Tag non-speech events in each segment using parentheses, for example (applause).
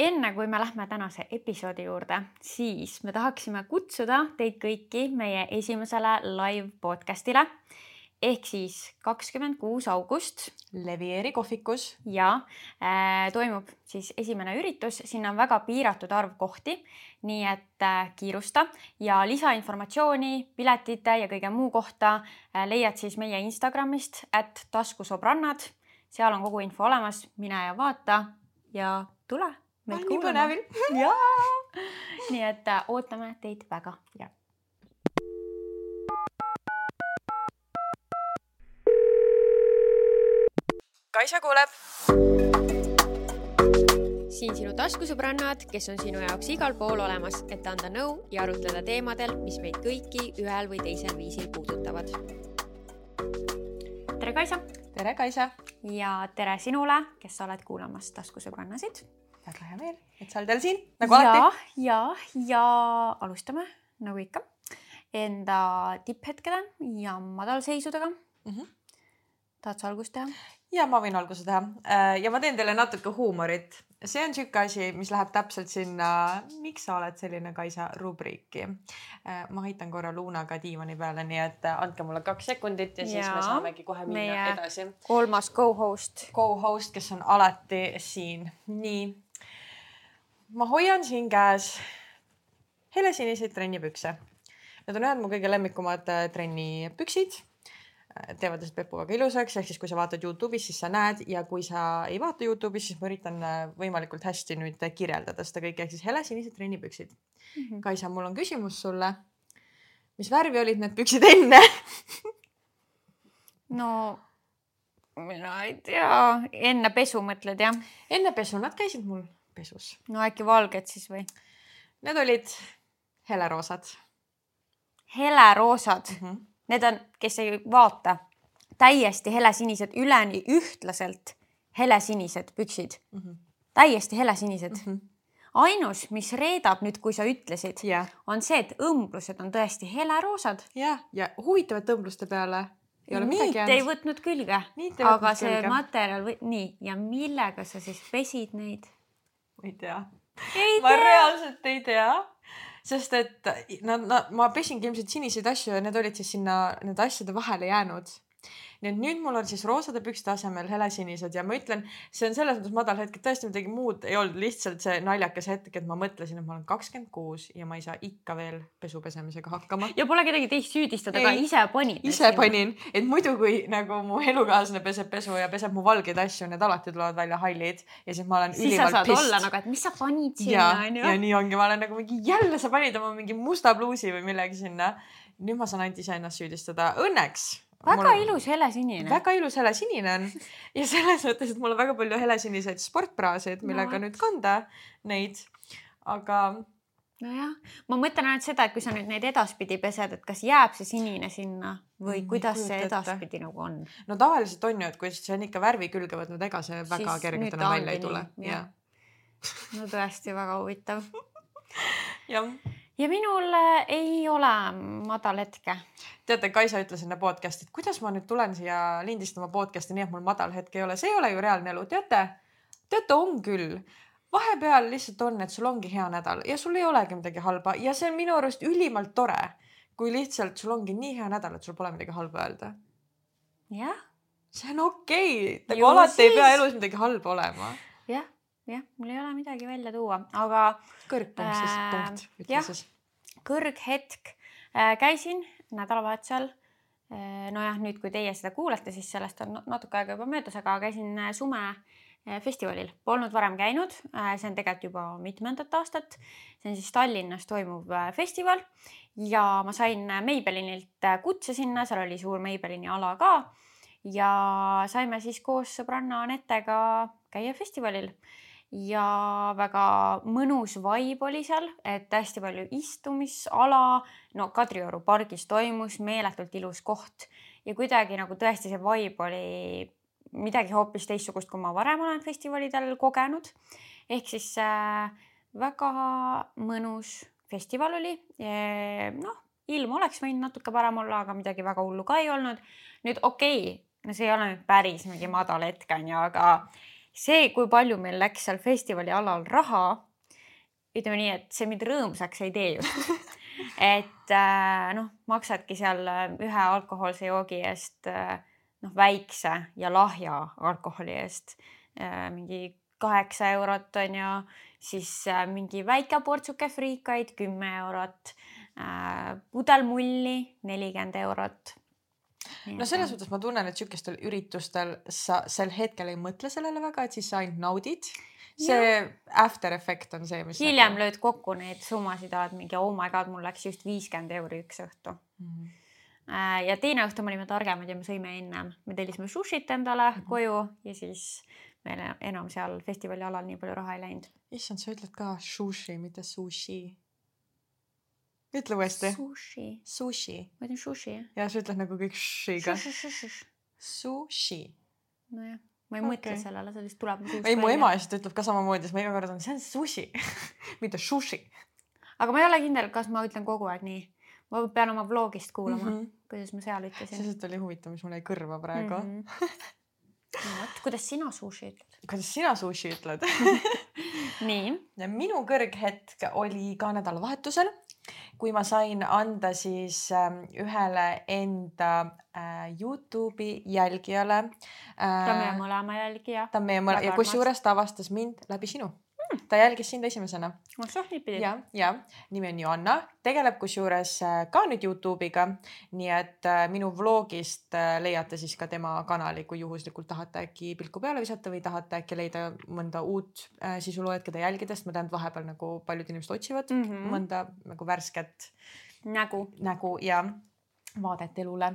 enne kui me lähme tänase episoodi juurde, siis me tahaksime kutsuda teid kõiki meie esimesele live podcast'ile ehk siis kakskümmend kuus august. Levieri kohvikus. ja äh, toimub siis esimene üritus, sinna on väga piiratud arv kohti, nii et äh, kiirusta ja lisainformatsiooni piletite ja kõige muu kohta äh, leiad siis meie Instagramist, et taskusobrannad. seal on kogu info olemas, mine ja vaata ja tule meid kuulama. nii põnevil. (laughs) jaa, nii et äh, ootame teid väga. jah Kaisa kuuleb. siin sinu taskusõbrannad, kes on sinu jaoks igal pool olemas, et anda nõu ja arutleda teemadel, mis meid kõiki ühel või teisel viisil puudutavad. tere, Kaisa. tere, Kaisa. ja tere sinule, kes sa oled kuulamas taskusõbrannasid. Väga hea meel, et sa oled jälle siin nagu alati. ja, ja, ja alustame nagu ikka enda tipphetkede ja madalseisudega mm. -hmm. tahad sa algust teha? ja ma võin alguse teha äh, ja ma teen teile natuke huumorit. see on sihuke asi, mis läheb täpselt sinna, miks sa oled selline Kaisa rubriiki. Äh, ma heitan korra Luunaga diivani peale, nii et äh, andke mulle kaks sekundit ja, ja siis me saamegi kohe minna edasi. kolmas co-host. Co-host, kes on alati siin. nii. Ma hoian siin käes helesiniseid trennipükse. Need on ühed mu kõige lemmikumad trennipüksid teevad lihtsalt pepu väga ilusaks, ehk siis kui sa vaatad Youtube'is, siis sa näed ja kui sa ei vaata Youtube'is, siis ma üritan äh, võimalikult hästi nüüd kirjeldada seda kõike, ehk siis helesinised trennipüksid mm. -hmm. Kaisa, mul on küsimus sulle. mis värvi olid need püksid enne (laughs) no mina ei tea, enne pesu mõtled jah? enne pesu, nad käisid mul pesus. no äkki valged siis või? Need olid heleroosad. heleroosad mm? -hmm Need on, kes ei vaata, täiesti helesinised, üleni ühtlaselt helesinised püksid mm. -hmm. täiesti helesinised mm. -hmm ainus, mis reedab nüüd, kui sa ütlesid yeah., on see, et õmblused on tõesti heleroosad. jah, ja huvitav, et õmbluste peale ei ole midagi jäänud. ei võtnud külge, aga see külge. materjal või nii ja millega sa siis pesid neid? Ma (laughs) ei tea. ma reaalselt ei tea sest et nad, nad, ma pesingi ilmselt siniseid asju ja need olid siis sinna nende asjade vahele jäänud nii et nüüd mul on siis roosade pükste asemel helesinised ja ma ütlen, see on selles mõttes madal hetk, et tõesti midagi muud ei olnud, lihtsalt see naljakas hetk, et ma mõtlesin, et ma olen kakskümmend kuus ja ma ei saa ikka veel pesu pesemisega hakkama. ja pole kedagi teist süüdistada, ka ise panid. ise panin, et muidu kui nagu mu elukaaslane peseb pesu ja peseb mu valgeid asju, need alati tulevad välja hallid ja siis ma olen siis ülimalt pist. olla nagu, et mis sa panid sinna onju. ja nii ongi, ma olen nagu mingi jälle sa panid oma mingi musta pluusi või millegi sinna. nüüd ma saan ainult iseennast süüdistada, õnneks väga mul... ilus helesinine. väga ilus helesinine on ja selles mõttes, et mul on väga palju helesiniseid sportpraasid, millega no. nüüd kanda neid, aga. nojah, ma mõtlen ainult seda, et kui sa nüüd neid edaspidi pesed, et kas jääb see sinine sinna või mm, kuidas see edaspidi nagu on? no tavaliselt on ju, et kui see on ikka värvi külge võtnud, ega see väga kergelt enam välja ei tule. no tõesti väga huvitav (laughs) jah ja minul äh, ei ole madal hetke. teate, Kaisa ütles enne podcast'i, et kuidas ma nüüd tulen siia lindistama podcast'i nii, et mul madal hetk ei ole, see ei ole ju reaalne elu, teate, teate, on küll vahepeal lihtsalt on, et sul ongi hea nädal ja sul ei olegi midagi halba ja see on minu arust ülimalt tore, kui lihtsalt sul ongi nii hea nädal, et sul pole midagi halba öelda. jah. see on okei okay., nagu alati siis... ei pea elus midagi halba olema. Jah mul ei ole midagi välja tuua, aga. kõrgpunkt siis äh,, punkt, ütle siis. kõrghetk äh,, käisin nädalavahetusel äh,. nojah, nüüd, kui teie seda kuulate, siis sellest on natuke aega juba möödas, aga käisin äh, sume äh, festivalil, polnud varem käinud, see on tegelikult juba mitmendat aastat. see on siis Tallinnas toimuv festival ja ma sain Maybellinilt kutse sinna, seal oli suur Maybellini ala ka ja saime siis koos sõbranna Anetega käia festivalil ja väga mõnus vibe oli seal, et hästi palju istumisala. no Kadrioru pargis toimus meeletult ilus koht ja kuidagi nagu tõesti see vibe oli midagi hoopis teistsugust, kui ma varem olen festivalidel kogenud. ehk siis äh, väga mõnus festival oli. noh, ilm oleks võinud natuke parem olla, aga midagi väga hullu ka ei olnud. nüüd okei okay,, no see ei ole nüüd päris mingi madal hetk onju, aga see, kui palju meil läks seal festivali alal raha, ütleme nii, et see mind rõõmsaks ei tee just. Et äh, noh, maksadki seal äh, ühe alkohoolse joogi eest noh, väikse ja lahja alkoholi eest mingi kaheksa eurot on ju, siis mingi väike portsuke friikaid kümme eurot, pudel mulli nelikümmend eurot no selles mõttes ma tunnen, et sihukestel üritustel sa sel hetkel ei mõtle sellele väga, et siis sa ainult naudid. see ja. after effect on see, mis. hiljem nagu... lööd kokku neid summasid, oled mingi oh my god, mul läks just viiskümmend euri üks õhtu mm. -hmm ja teine õhtu me olime targemad ja me sõime ennem, me tellisime sushit endale mm -hmm. koju ja siis meil enam seal festivali alal nii palju raha ei läinud. issand, sa ütled ka sushi, mitte sushi ütle uuesti. Sushi. Sushi. ma ütlen sushi jah. ja sa ütled nagu kõik š-iga. Sushi. nojah, ma ei okay. mõtle sellele, see lihtsalt tuleb. ei, mu ema lihtsalt ütleb ka samamoodi, siis ma iga kord on, see on sushi (laughs) mitte sushi. aga ma ei ole kindel, kas ma ütlen kogu aeg nii. ma pean oma vlogist kuulama mm, -hmm. kuidas ma seal ütlesin. see lihtsalt oli huvitav, mis mul jäi kõrva praegu (laughs) mm. -hmm. vot, kuidas sina sushi ütled? kuidas sina sushi ütled (laughs) nii. minu kõrghetk oli ka nädalavahetusel kui ma sain anda siis ähm, ühele enda äh, Youtube'i jälgijale äh,. ta on meie mõlema jälgija. ta on meie mõlema ja kusjuures ta avastas mind läbi sinu. Ta jälgis sind esimesena. ja, ja nimi on Joanna, tegeleb kusjuures äh, ka nüüd Youtube'iga. nii et äh, minu vlogist äh, leiate siis ka tema kanali, kui juhuslikult tahate äkki pilku peale visata või tahate äkki leida mõnda uut sisuloojat, keda jälgida, sest ma tean, et vahepeal nagu paljud inimesed otsivad mm -hmm. mõnda nagu värsket nägu, nägu ja vaadet elule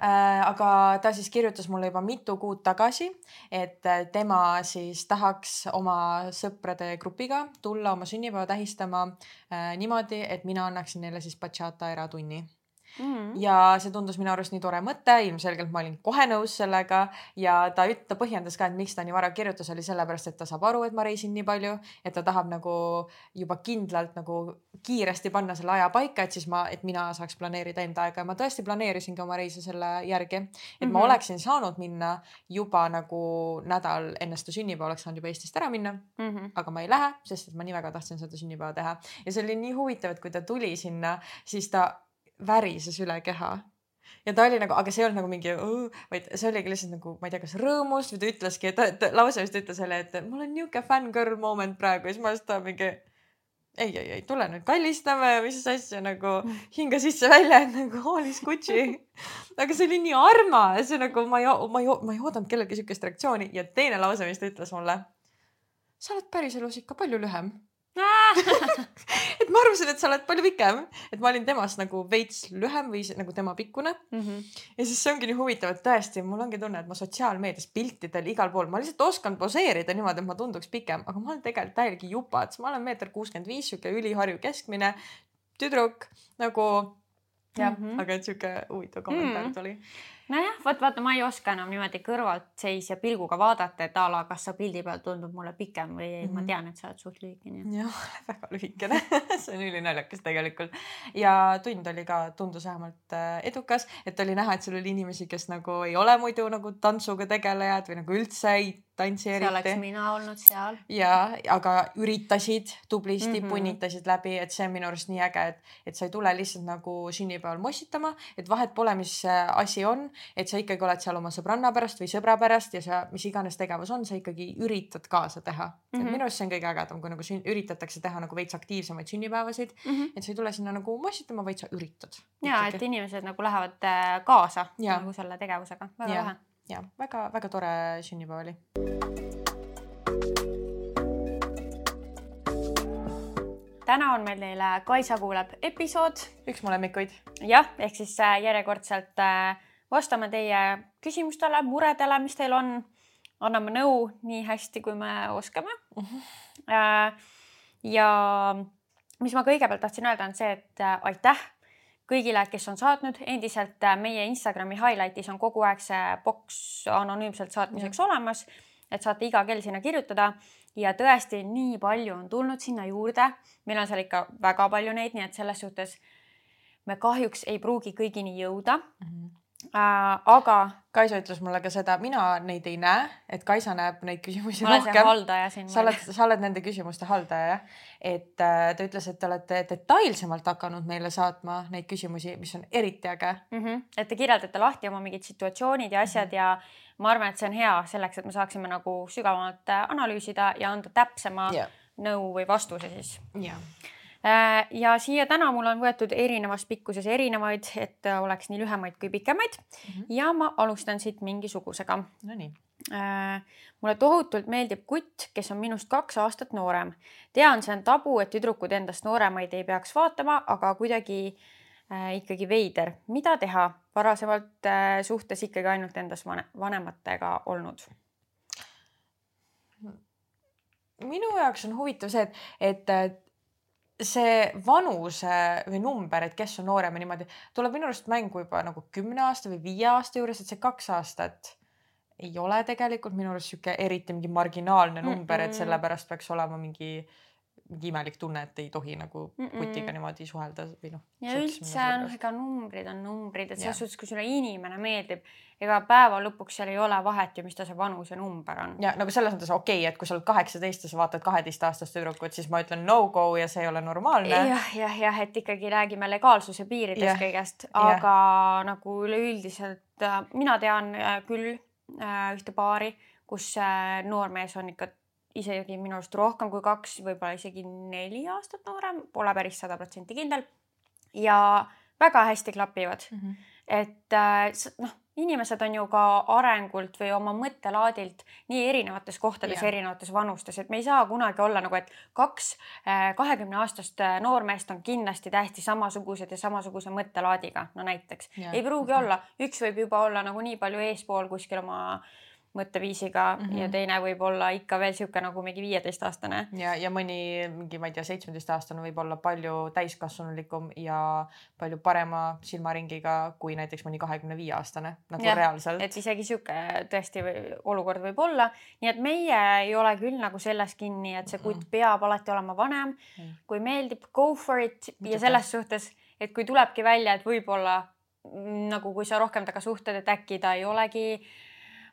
aga ta siis kirjutas mulle juba mitu kuud tagasi, et äh, tema siis tahaks oma sõprade grupiga tulla oma sünnipäeva tähistama äh, niimoodi, et mina annaksin neile siis bachata eratunni Mm ja see tundus minu arust nii tore mõte, ilmselgelt ma olin kohe nõus sellega ja ta, ta põhjendas ka, et miks ta nii vara kirjutas, oli sellepärast, et ta saab aru, et ma reisin nii palju, et ta tahab nagu juba kindlalt nagu kiiresti panna selle aja paika, et siis ma, et mina saaks planeerida enda aega ja ma tõesti planeerisingi oma reise selle järgi. et mm -hmm. ma mhm. oleksin saanud minna juba nagu nädal enne seda sünnipäeva oleks saanud juba Eestist ära minna mm. -hmm. aga ma ei lähe, sest et ma nii väga tahtsin seda sünnipäeva teha ja see oli nii huvitav, et kui ta tuli sinna, siis ta värises üle keha ja ta oli nagu, aga see ei olnud nagu mingi, vaid see oligi lihtsalt nagu, ma ei tea, kas rõõmust või ta ütleski, et ta, ta lause vist ütles jälle, et mul on niisugune fängirl moment praegu ja siis ma lihtsalt mingi ei, ei, ei tule nüüd kallistame, mis asja nagu hinga sisse-välja, et nagu hoolis (laughs) Gucci. aga see oli nii armas ja nagu ma ei, ma ei, ma ei oodanud kellelgi siukest reaktsiooni ja teine lause, mis ta ütles mulle. sa oled päriselus ikka palju lühem (laughs) et ma arvasin, et sa oled palju pikem, et ma olin temast nagu veits lühem või nagu tema pikkune mm. -hmm. ja siis see ongi nii huvitav, et tõesti, mul ongi tunne, et ma sotsiaalmeedias piltidel igal pool, ma lihtsalt oskan poseerida niimoodi, et ma tunduks pikem, aga ma olen tegelikult täielik jupats, ma olen meeter kuuskümmend viis, sihuke üliharju keskmine tüdruk nagu jah mm, -hmm. aga et sihuke huvitav kommentaar mm -hmm. tuli nojah, vot vaata, ma ei oska enam niimoodi kõrvaltseisja pilguga vaadata, et a la, kas sa pildi peal tundub mulle pikem või ei mm, -hmm. ma mhm. tean, et sa oled suht lühikene. jah, (laughs) väga lühikene (laughs) see on ülinaljakas tegelikult ja tund oli ka, tundus vähemalt äh, edukas, et oli näha, et seal oli inimesi, kes nagu ei ole muidu nagu tantsuga tegelejad või nagu üldse ei tantsi eriti. see oleks mina olnud seal. ja, aga üritasid tublisti mm, -hmm. punnitasid läbi, et see on minu arust nii äge, et, et sa ei tule lihtsalt nagu sünnipäeval mossitama, et vahet pole, mis äh, asi on et sa ikkagi oled seal oma sõbranna pärast või sõbra pärast ja sa, mis iganes tegevus on, sa ikkagi üritad kaasa teha mm. -hmm. et mhm. minu arust see on kõige ägedam, kui nagu sün-, üritatakse teha nagu veits aktiivsemaid sünnipäevasid mm, -hmm. et sa ei tule sinna nagu mossitama, vaid sa üritad. ja et inimesed nagu lähevad äh, kaasa ja. nagu selle tegevusega, väga lahe. Ja väga-väga tore sünnipäev oli. täna on meil teile Kaisa kuuleb episood. üks mu lemmikuid. jah, ehk siis äh, järjekordselt äh, vastame teie küsimustele, muredele, mis teil on. anname nõu nii hästi, kui me oskame uh. Mhm. -huh. ja mis ma kõigepealt tahtsin öelda, on see, et äh, aitäh kõigile, kes on saatnud, endiselt äh, meie Instagrami highlight'is on kogu aeg see boks anonüümselt saatmiseks ja. olemas, et saate iga kell sinna kirjutada ja tõesti nii palju on tulnud sinna juurde, meil on seal ikka väga palju neid, nii et selles suhtes me kahjuks ei pruugi kõigini jõuda mm. -hmm. Aga Kaisa ütles mulle ka seda, mina neid ei näe, et Kaisa näeb neid küsimusi ma rohkem. haldaja siin. sa oled, sa oled nende küsimuste haldaja jah, et äh, ta ütles, et te olete detailsemalt hakanud meile saatma neid küsimusi, mis on eriti äge. mm. -hmm. et te kirjeldate lahti oma mingid situatsioonid ja asjad ja ma arvan, et see on hea selleks, et me saaksime nagu sügavamalt äh, analüüsida ja anda täpsema Jah. nõu või vastuse siis. jah, ja siia täna mul on võetud erinevas pikkuses erinevaid, et äh, oleks nii lühemaid kui pikemaid Mhm. ja ma alustan siit mingisugusega nonii. Äh, mulle tohutult meeldib kutt, kes on minust kaks aastat noorem. tean, see on tabu, et tüdrukud endast nooremaid ei peaks vaatama, aga kuidagi äh, ikkagi veider. mida teha? varasemalt äh, suhtes ikkagi ainult endast vane- vanematega olnud. minu jaoks on huvitav see, et, et see vanuse või number, et kes on noorem ja niimoodi, tuleb minu arust mängu juba nagu kümne aasta või viie aasta juures, et see kaks aastat ei ole tegelikult minu arust sihuke eriti mingi marginaalne number, et Mm-mm. sellepärast peaks olema mingi, mingi imelik tunne, et ei tohi nagu kutiga niimoodi suhelda või noh. ja üldse noh, ega numbrid on numbrid, et selles suhtes, kui sulle inimene meeldib, ega päeva lõpuks seal ei ole vahet ju, mis ta see vanuse number on. ja nagu selles mõttes okei okay,, et kui sa oled kaheksateist ja sa vaatad kaheteistaastast tüdrukut, siis ma ütlen no go ja see ei ole normaalne. jah, jah, jah, et ikkagi räägime legaalsuse piirides Jah, kõigest, aga nagu üleüldiselt äh, mina tean äh, küll äh, ühte paari, kus noormees on ikka isegi minu arust rohkem kui kaks, võib-olla isegi neli aastat noorem, pole päris sada protsenti kindel. ja väga hästi klapivad, Mhm. et äh, noh, inimesed on ju ka arengult või oma mõttelaadilt nii erinevates kohtades erinevates vanustes, et me ei saa kunagi olla nagu, et kaks kahekümne aastast äh, noormeest on kindlasti täiesti samasugused ja samasuguse mõttelaadiga, no näiteks. Ei pruugi olla, üks võib juba olla nagu nii palju eespool kuskil oma mõtteviisiga mm Mhm. -hmm. ja teine võib olla ikka veel sihuke nagu mingi viieteistaastane. ja, ja mõni mingi, ma ei tea, seitsmeteistaastane võib olla palju täiskasvanulikum ja palju parema silmaringiga kui näiteks mõni kahekümne viie aastane nagu Jah, reaalselt. et isegi sihuke tõesti olukord võib olla, nii et meie ei ole küll nagu selles kinni, et see kutt peab alati olema vanem Mm.. kui meeldib, go for it Muidugi. ja selles suhtes, et kui tulebki välja, et võib-olla mm, nagu kui sa rohkem temaga suhtled, et äkki ta ei olegi,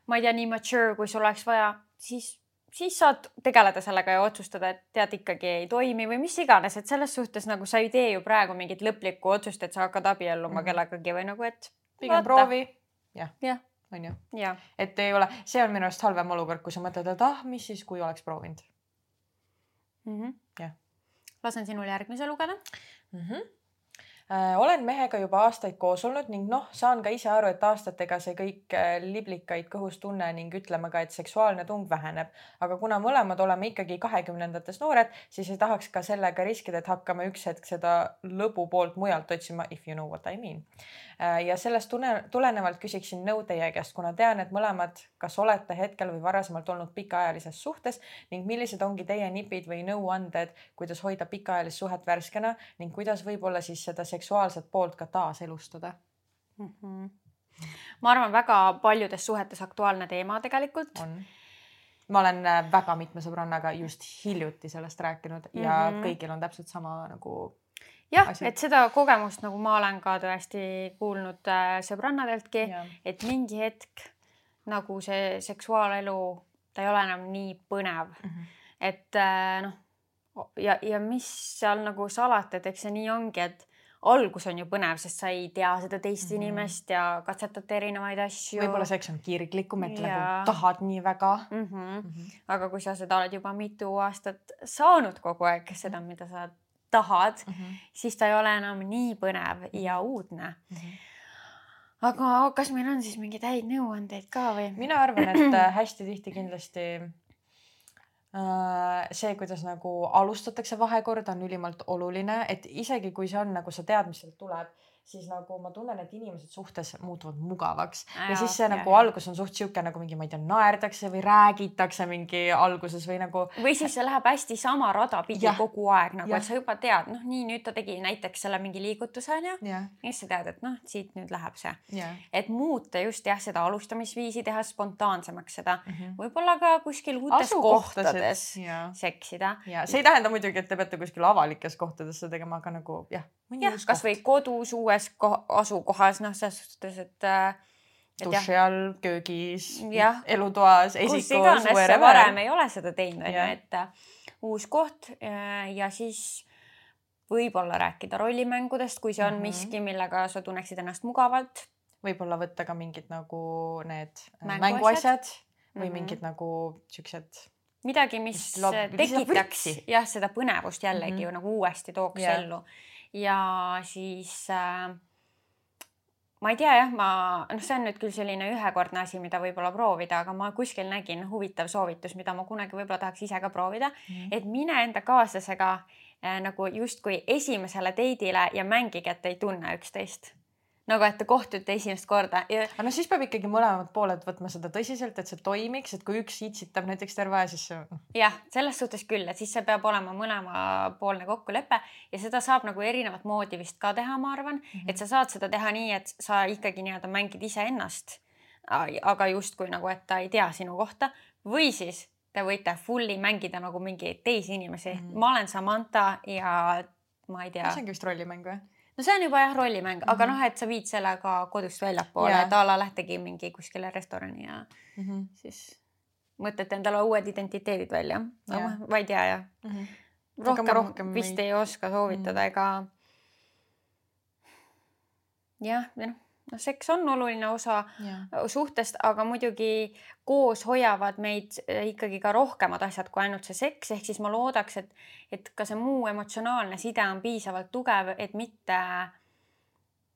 ma ei tea, nii mature, kui sul oleks vaja, siis, siis saad tegeleda sellega ja otsustada, et tead ikkagi ei toimi või mis iganes, et selles suhtes nagu sa ei tee ju praegu mingit lõplikku otsust, et sa hakkad abielluma mm. -hmm. kellegagi või nagu, et pigem proovi. jah onju, ja et ei ole, see on minu arust halvem olukord, kui sa mõtled, et ah, mis siis, kui oleks proovinud mm. -hmm. Jah. lasen sinul järgmise lugeda. mm. -hmm. Äh, olen mehega juba aastaid koos olnud ning noh, saan ka ise aru, et aastatega see kõik äh, liblikaid kõhus tunne ning ütleme ka, et seksuaalne tung väheneb. aga kuna mõlemad oleme ikkagi kahekümnendates noored, siis ei tahaks ka sellega riskida, et hakkame üks hetk seda lõbu poolt mujalt otsima, if you know what I mean. ja sellest tune- tulenevalt küsiksin nõu teie käest, kuna tean, et mõlemad, kas olete hetkel või varasemalt olnud pikaajalises suhtes ning millised ongi teie nipid või nõuanded, kuidas hoida pikaajalist suhet värskena ning kuidas võib-olla siis seda seksuaalset poolt ka taaselustada. mm. -hmm. ma arvan, väga paljudes suhetes aktuaalne teema tegelikult. on. ma olen äh, väga mitme sõbrannaga just hiljuti sellest rääkinud ja Mhm. kõigil on täpselt sama nagu jah, et seda kogemust nagu ma olen ka tõesti kuulnud äh, sõbrannadeltki, et mingi hetk nagu see seksuaalelu, ta ei ole enam nii põnev, Mhm. et äh, noh ja, ja mis seal nagu salata, et eks see nii ongi, et algus on ju põnev, sest sa ei tea seda teist mm -hmm. inimest ja katsetate erinevaid asju. võib-olla seks on kirglikum, et Jaa. nagu tahad nii väga mm. -hmm. mm. -hmm. aga kui sa seda oled juba mitu aastat saanud kogu aeg, seda, mida sa tahad, Mm -hmm. siis ta ei ole enam nii põnev ja uudne. Mm -hmm. aga kas meil on siis mingeid häid nõuandeid ka või? mina arvan, et äh, hästi tihti kindlasti see, kuidas nagu alustatakse vahekorda, on ülimalt oluline, et isegi kui see on nagu sa tead, mis sealt tuleb, siis nagu ma tunnen, et inimesed suhtes muutuvad mugavaks ja Jaa, siis see jah, nagu jah. algus on suht sihuke nagu mingi, ma ei tea, naerdakse või räägitakse mingi alguses või nagu või siis see läheb hästi sama rada pidi Jah. kogu aeg nagu, et sa juba tead, noh, nii nüüd ta tegi näiteks selle mingi liigutuse onju, ja siis sa tead, et noh, siit nüüd läheb see, et muuta just jah, seda alustamisviisi teha spontaansemaks seda, Mhm. võib-olla ka kuskil uutes kohtades ja, seksida. ja see ei tähenda muidugi, et te peate kuskil avalikes kohtades seda tegema, aga nagu jah. jah, kasvõi kodus uues suures ko- asukohas, noh, selles suhtes, et äh, duši all, köögis elutoas, kus esikus, iganes sa varem. ei ole seda teinud, onju, et äh, uus koht äh, ja siis võib-olla rääkida rollimängudest, kui see on mm. -hmm. miski, millega sa tunneksid ennast mugavalt võib-olla võtta ka mingid nagu need äh, Mänguasjad. mänguasjad või Mhm. mingid nagu siuksed, midagi, mis tekitaks jah, seda põnevust jällegi mm. -hmm. nagu uuesti tooks yeah. ellu ja siis äh, ma ei tea jah, ma noh, see on nüüd küll selline ühekordne asi, mida võib-olla proovida, aga ma kuskil nägin huvitav soovitus, mida ma kunagi võib-olla tahaks ise ka proovida, et mine enda kaaslasega äh, nagu justkui esimesele date'ile ja mängige, et ei tunne üksteist. nagu, et te kohtute esimest korda ja aga no siis peab ikkagi mõlemad pooled võtma seda tõsiselt, et see toimiks, et kui üks itsitab näiteks terve aja, siis see jah, selles suhtes küll, et siis see peab olema mõlemapoolne kokkulepe ja seda saab nagu erinevat moodi vist ka teha, ma arvan mm. -hmm. et sa saad seda teha nii, et sa ikkagi nii-öelda mängid iseennast, aga justkui nagu, et ta ei tea sinu kohta või siis te võite fully mängida nagu mingeid teisi inimesi mm. -hmm. ma olen Samantha ja ma ei tea see, ongi vist rollimäng või? No see on juba jah rollimäng mm, -hmm. aga Mhm. noh, et sa viid selle ka kodust väljapoole et a la lähtegi mingi kuskile restorani ja siis mõtlete endale uued identiteedid välja. no Jaa. ma, ei tea jah, Aga ma rohkem, rohkem vist ei- ei, oska soovitada Mm. mm. ega. jah, ja noh, noh, seks on oluline osa suhtest, aga muidugi koos hoiavad meid eh, ikkagi ka rohkemad asjad kui ainult see seks, ehk siis ma loodaks, et, et ka see muu emotsionaalne side on piisavalt tugev, et mitte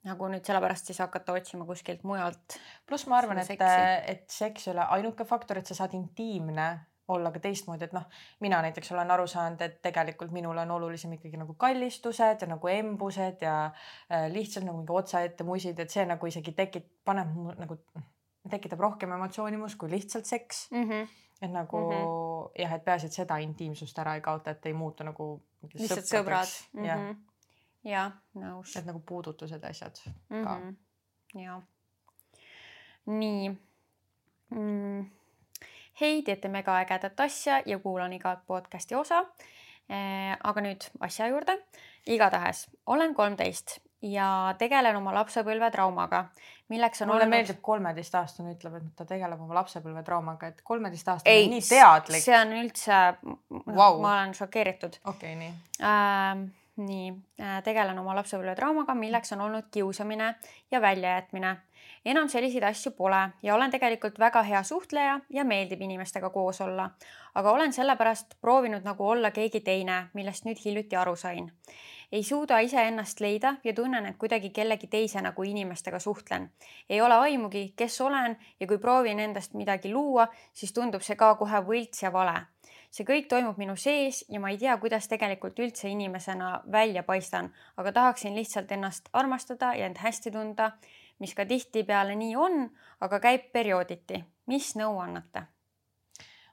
nagu nüüd sellepärast siis hakata otsima kuskilt mujalt. pluss ma arvan, et et seks ei ole ainuke faktor, et sa saad intiimne olla ka teistmoodi, et noh, mina näiteks olen aru saanud, et tegelikult minule on olulisem ikkagi nagu kallistused ja nagu embused ja äh, lihtsalt nagu mingi otsaette musid, et see nagu isegi tekib, paneb nagu, tekitab rohkem emotsiooni mus kui lihtsalt seks. Mm -hmm. et nagu mm -hmm. jah, et peaasi, et seda intiimsust ära ei kaota, et ei muutu nagu lihtsalt sõbrad mm. jah, -hmm. jah, nõus et nagu puudutused, asjad mm. ka. -hmm. ja nii mm.. hei, teete mega ägedat asja ja kuulan igat podcast'i osa eh,. aga nüüd asja juurde. igatahes olen kolmteist ja tegelen oma lapsepõlve traumaga, milleks on mulle olnud... meeldib kolmeteistaastane ütleb, et ta tegeleb oma lapsepõlve traumaga, et kolmeteistaastane ei on nii teadlik. see on üldse wow., ma olen šokeeritud okei, nii. äh,. nii äh,, tegelen oma lapsepõlve traumaga, milleks on olnud kiusamine ja väljajätmine. Enam selliseid asju pole ja olen tegelikult väga hea suhtleja ja meeldib inimestega koos olla. aga olen sellepärast proovinud nagu olla keegi teine, millest nüüd hiljuti aru sain. ei suuda iseennast leida ja tunnen, et kuidagi kellegi teise nagu inimestega suhtlen. ei ole aimugi, kes olen ja kui proovin endast midagi luua, siis tundub see ka kohe võlts ja vale see kõik toimub minu sees ja ma ei tea, kuidas tegelikult üldse inimesena välja paistan, aga tahaksin lihtsalt ennast armastada ja end hästi tunda, mis ka tihtipeale nii on, aga käib periooditi. mis nõu annate?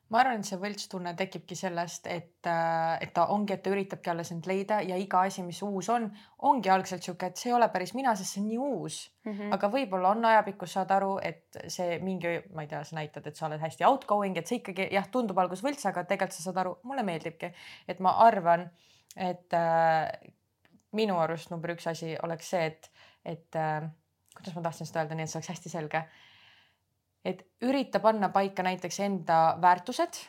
ma arvan, et see võltstunne tekibki sellest, et, et ta ongi, et ta üritabki alles end leida ja iga asi, mis uus on, ongi algselt sihuke, et see ei ole päris mina, sest see on nii uus. Mhm. aga võib-olla on ajapikkus saad aru, et see mingi, ma ei tea, sa näitad, et sa oled hästi outgoing, et see ikkagi jah, tundub alguses võlts, aga tegelikult sa saad aru, mulle meeldibki, et ma arvan, et äh, minu arust number üks asi oleks see, et, et äh, kuidas ma tahtsin seda öelda, nii et see oleks hästi selge et ürita panna paika näiteks enda väärtused,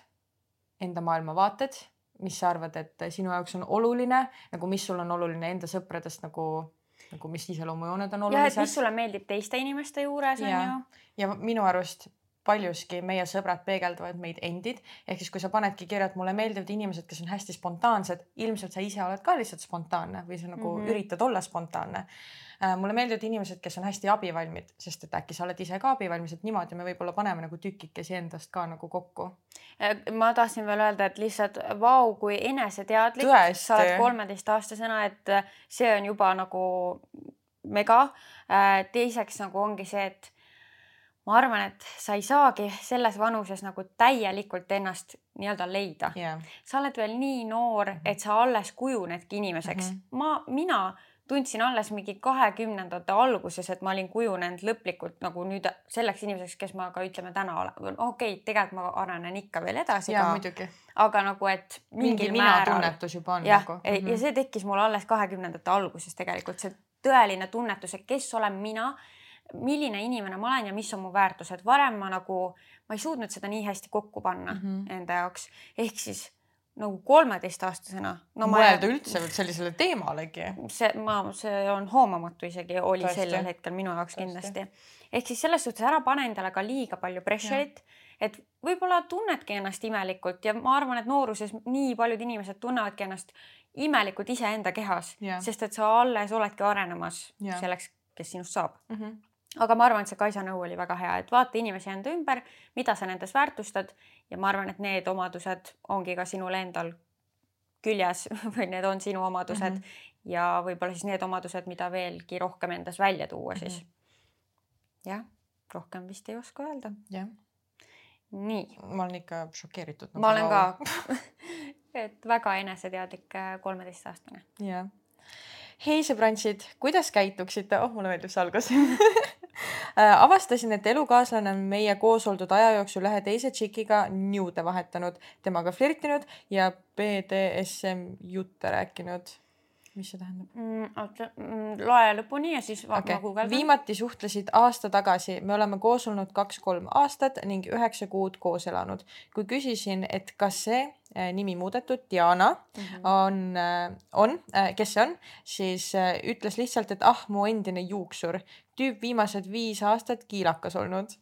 enda maailmavaated, mis sa arvad, et sinu jaoks on oluline, nagu mis sul on oluline enda sõpradest nagu, nagu mis iseloomujooned on jah, et mis olulised. sulle meeldib teiste inimeste juures on Jaa. ju. ja minu arust paljuski meie sõbrad peegeldavad meid endid, ehk siis kui sa panedki kirja, et mulle meeldivad inimesed, kes on hästi spontaansed, ilmselt sa ise oled ka lihtsalt spontaanne või sa nagu mm. -hmm. üritad olla spontaanne. mulle meeldivad inimesed, kes on hästi abivalmid, sest et äkki sa oled ise ka abivalmis, et niimoodi me võib-olla paneme nagu tükikesi endast ka nagu kokku. ma tahtsin veel öelda, et lihtsalt vau, kui eneseteadlik Tõesti. sa oled kolmeteistaastasena, et see on juba nagu mega. teiseks nagu ongi see, et ma arvan, et sa ei saagi selles vanuses nagu täielikult ennast nii-öelda leida. jah, sa oled veel nii noor, et sa alles kujunedki inimeseks mm. -hmm. ma, mina tundsin alles mingi kahekümnendate alguses, et ma olin kujunenud lõplikult nagu nüüd selleks inimeseks, kes ma ka ütleme täna olen. okei okay,, tegelikult ma arenen ikka veel edasi ja ka, muidugi. aga nagu, et mingi mingil mina määral. tunnetus juba on jah nagu. ja see tekkis mul alles kahekümnendate alguses tegelikult, see tõeline tunnetus, et kes olen mina, milline inimene ma olen ja mis on mu väärtused. varem ma nagu, ma ei suutnud seda nii hästi kokku panna mm -hmm. enda jaoks. ehk siis nagu kolmeteistaastasena no,. mõelda ma... üldse sellisele teemalegi. see, ma, see on hoomamatu isegi oli Tõesti. sellel hetkel minu jaoks Tõesti. kindlasti. ehk siis selles suhtes ära pane endale ka liiga palju pressure'it et võib-olla tunnedki ennast imelikult ja ma arvan, et nooruses nii paljud inimesed tunnevadki ennast imelikult iseenda kehas sest et sa alles oledki arenemas yeah. selleks, kes sinust saab mm. -hmm. Aga ma arvan, et see Kaisa nõu oli väga hea, et vaata inimesi enda ümber, mida sa nendes väärtustad ja ma arvan, et need omadused ongi ka sinul endal küljes (laughs) või need on sinu omadused mm -hmm. ja võib-olla siis need omadused, mida veelgi rohkem endas välja tuua siis mm. -hmm. jah, rohkem vist ei oska öelda. jah nii. ma olen ikka šokeeritud nagu. ma olen ka (laughs) et väga eneseteadlik äh, kolmeteistaastane. jah. hei sõbrantsid, kuidas käituksite, oh mulle meeldib see algus (laughs) (laughs) avastasin, et elukaaslane on meie koos oldud aja jooksul ühe teise tšikiga niude vahetanud, temaga flirtinud ja BDSM jutte rääkinud mis see tähendab mm,? oota mm,, loe lõpuni ja siis okay. ma guugeldan. viimati suhtlesid aasta tagasi, me oleme koos olnud kaks-kolm aastat ning üheksa kuud koos elanud. kui küsisin, et kas see äh, nimi muudetud Diana mm -hmm. on äh,, on äh,, kes see on, siis äh, ütles lihtsalt, et ah, mu endine juuksur, tüüp viimased viis aastat kiilakas olnud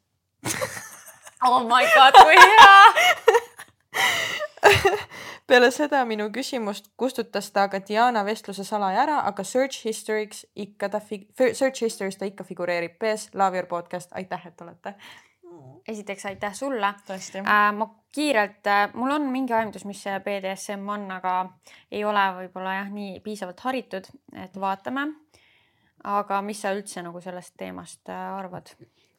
oh my god, kui hea (laughs) peale seda minu küsimust kustutas ta aga Diana vestluse salaja ära, aga search history'ks ikka ta search history's ta ikka figureerib. PS Love your podcast, aitäh, et olete. esiteks aitäh sulle. äh,. ma kiirelt äh,, mul on mingi aimdus, mis see BDSM on, aga ei ole võib-olla jah, nii piisavalt haritud, et vaatame. aga mis sa üldse nagu sellest teemast äh, arvad?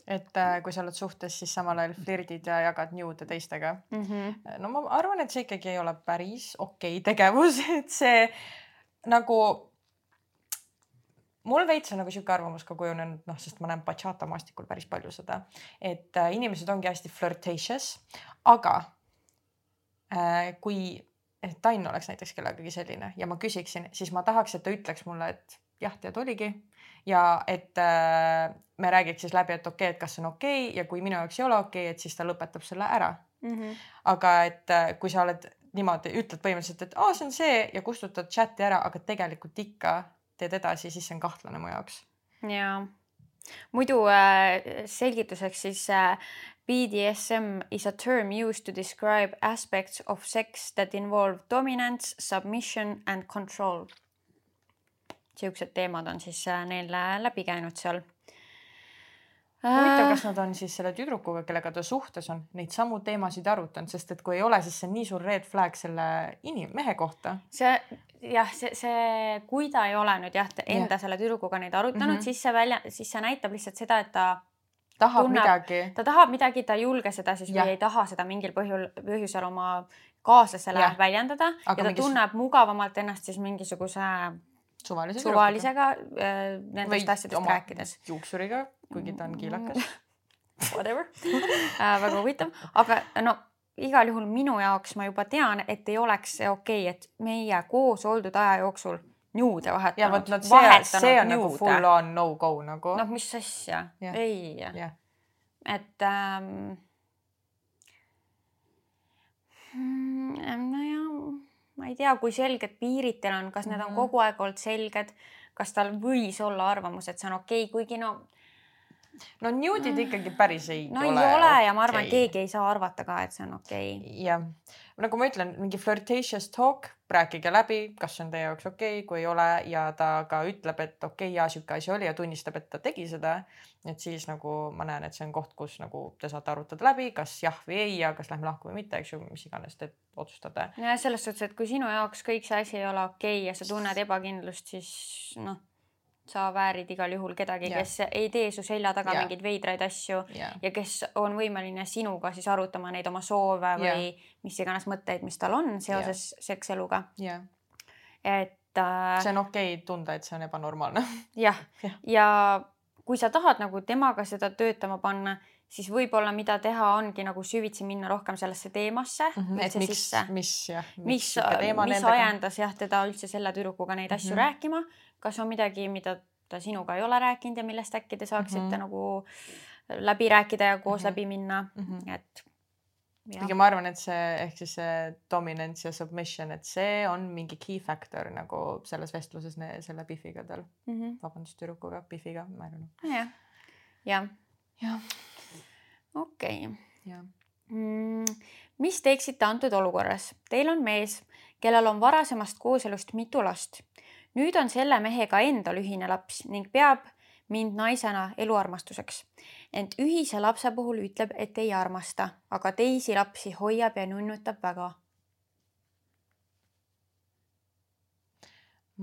Et äh, kui sa oled suhtes, siis samal ajal flirdid ja jagad new'de teistega mm. -hmm. no ma arvan, et see ikkagi ei ole päris okei okay tegevus, (laughs) et see nagu mul veits on nagu sihuke arvamus ka kujunenud, noh, sest ma näen bachata maastikul päris palju seda, et äh, inimesed ongi hästi flirtatious, aga äh, kui Tainn oleks näiteks kellegagi selline ja ma küsiksin, siis ma tahaks, et ta ütleks mulle, et jah, tead, oligi ja et äh, me räägiks siis läbi, et okei okay,, et kas see on okei okay, ja kui minu jaoks ei ole okei okay,, et siis ta lõpetab selle ära mm. -hmm. aga et äh, kui sa oled niimoodi, ütled põhimõtteliselt, et aa, see on see ja kustutad chati ära, aga tegelikult ikka teed edasi, siis see on kahtlane mu jaoks. jaa, muidu äh, selgituseks siis äh, BDSM is a term used to describe aspects of sex that involve dominance, submission and control siuksed teemad on siis äh, neil äh, läbi käinud seal. huvitav, äh, kas nad on siis selle tüdrukuga, kellega ta suhtes on, neid samu teemasid arutanud, sest et kui ei ole, siis see on nii suur red flag selle inim-, mehe kohta. see jah, see, see, kui ta ei ole nüüd jah, enda yeah. selle tüdrukuga neid arutanud mm, -hmm. siis see välja, siis see näitab lihtsalt seda, et ta tahab tunneb, midagi. ta tahab midagi, ta ei julge seda siis ja. või ei taha seda mingil põhjul, põhjusel oma kaaslasele ja. väljendada Aga ja ta mingis... tunneb mugavamalt ennast siis mingisuguse suvalise suvalisega äh, nendest asjadest rääkides. juuksuriga, kuigi ta on kiilakas (laughs) Whatever äh, väga huvitav, aga no igal juhul minu jaoks ma juba tean, et ei oleks see okei okay,, et meie koos oldud aja jooksul nuude vahetanud. no see, see on nagu full on no go nagu. noh, mis asja yeah., ei yeah.. et ähm, mm, nojah ma ei tea, kui selged piirid teil on, kas need on mhm. kogu aeg olnud selged, kas tal võis olla arvamus, et see on okei okay,, kuigi no. no nude'id ikkagi päris ei no ole. no ei ole okay. ja ma arvan, keegi ei saa arvata ka, et see on okei okay.. jah, nagu ma ütlen, mingi flirtatious talk, rääkige läbi, kas see on teie jaoks okei okay,, kui ei ole ja ta ka ütleb, et okei okay,, jaa, sihuke asi oli ja tunnistab, et ta tegi seda et siis nagu ma näen, et see on koht, kus nagu te saate arutada läbi, kas jah või ei ja kas lähme lahku või mitte, eks ju, mis iganes te otsustate. ja selles suhtes, et kui sinu jaoks kõik see asi ei ole okei okay ja sa tunned ebakindlust, siis noh, sa väärid igal juhul kedagi, kes ei tee su selja taga yeah. mingeid veidraid asju yeah. ja kes on võimeline sinuga siis arutama neid oma soove või yeah. mis iganes mõtteid, mis tal on seoses yeah. sekseluga yeah.. et äh,. see on okei okay tunda, et see on ebanormaalne jah (laughs) ja, ja kui sa tahad nagu temaga seda töötama panna, siis võib-olla mida teha, ongi nagu süvitsi minna rohkem sellesse teemasse mm. -hmm, et miks, mis jah, mis, mis ajendas jah teda üldse selle tüdrukuga neid asju mm -hmm. rääkima, kas on midagi, mida ta sinuga ei ole rääkinud ja millest äkki te saaksite mm. -hmm. nagu läbi rääkida ja koos mm -hmm. läbi minna mm. -hmm. et kuigi ma arvan, et see ehk siis see dominance ja submission, et see on mingi key factor nagu selles vestluses ne- selle Biffiga tal, mm -hmm. vabandust, tüdrukuga, Biffiga, ma ei tea. jah, jah, okei okay. mm,. mis teeksite antud olukorras? Teil on mees, kellel on varasemast kooselust mitu last. nüüd on selle mehega endal ühine laps ning peab mind naisena eluarmastuseks. ent ühise lapse puhul ütleb, et ei armasta, aga teisi lapsi hoiab ja nunnutab väga.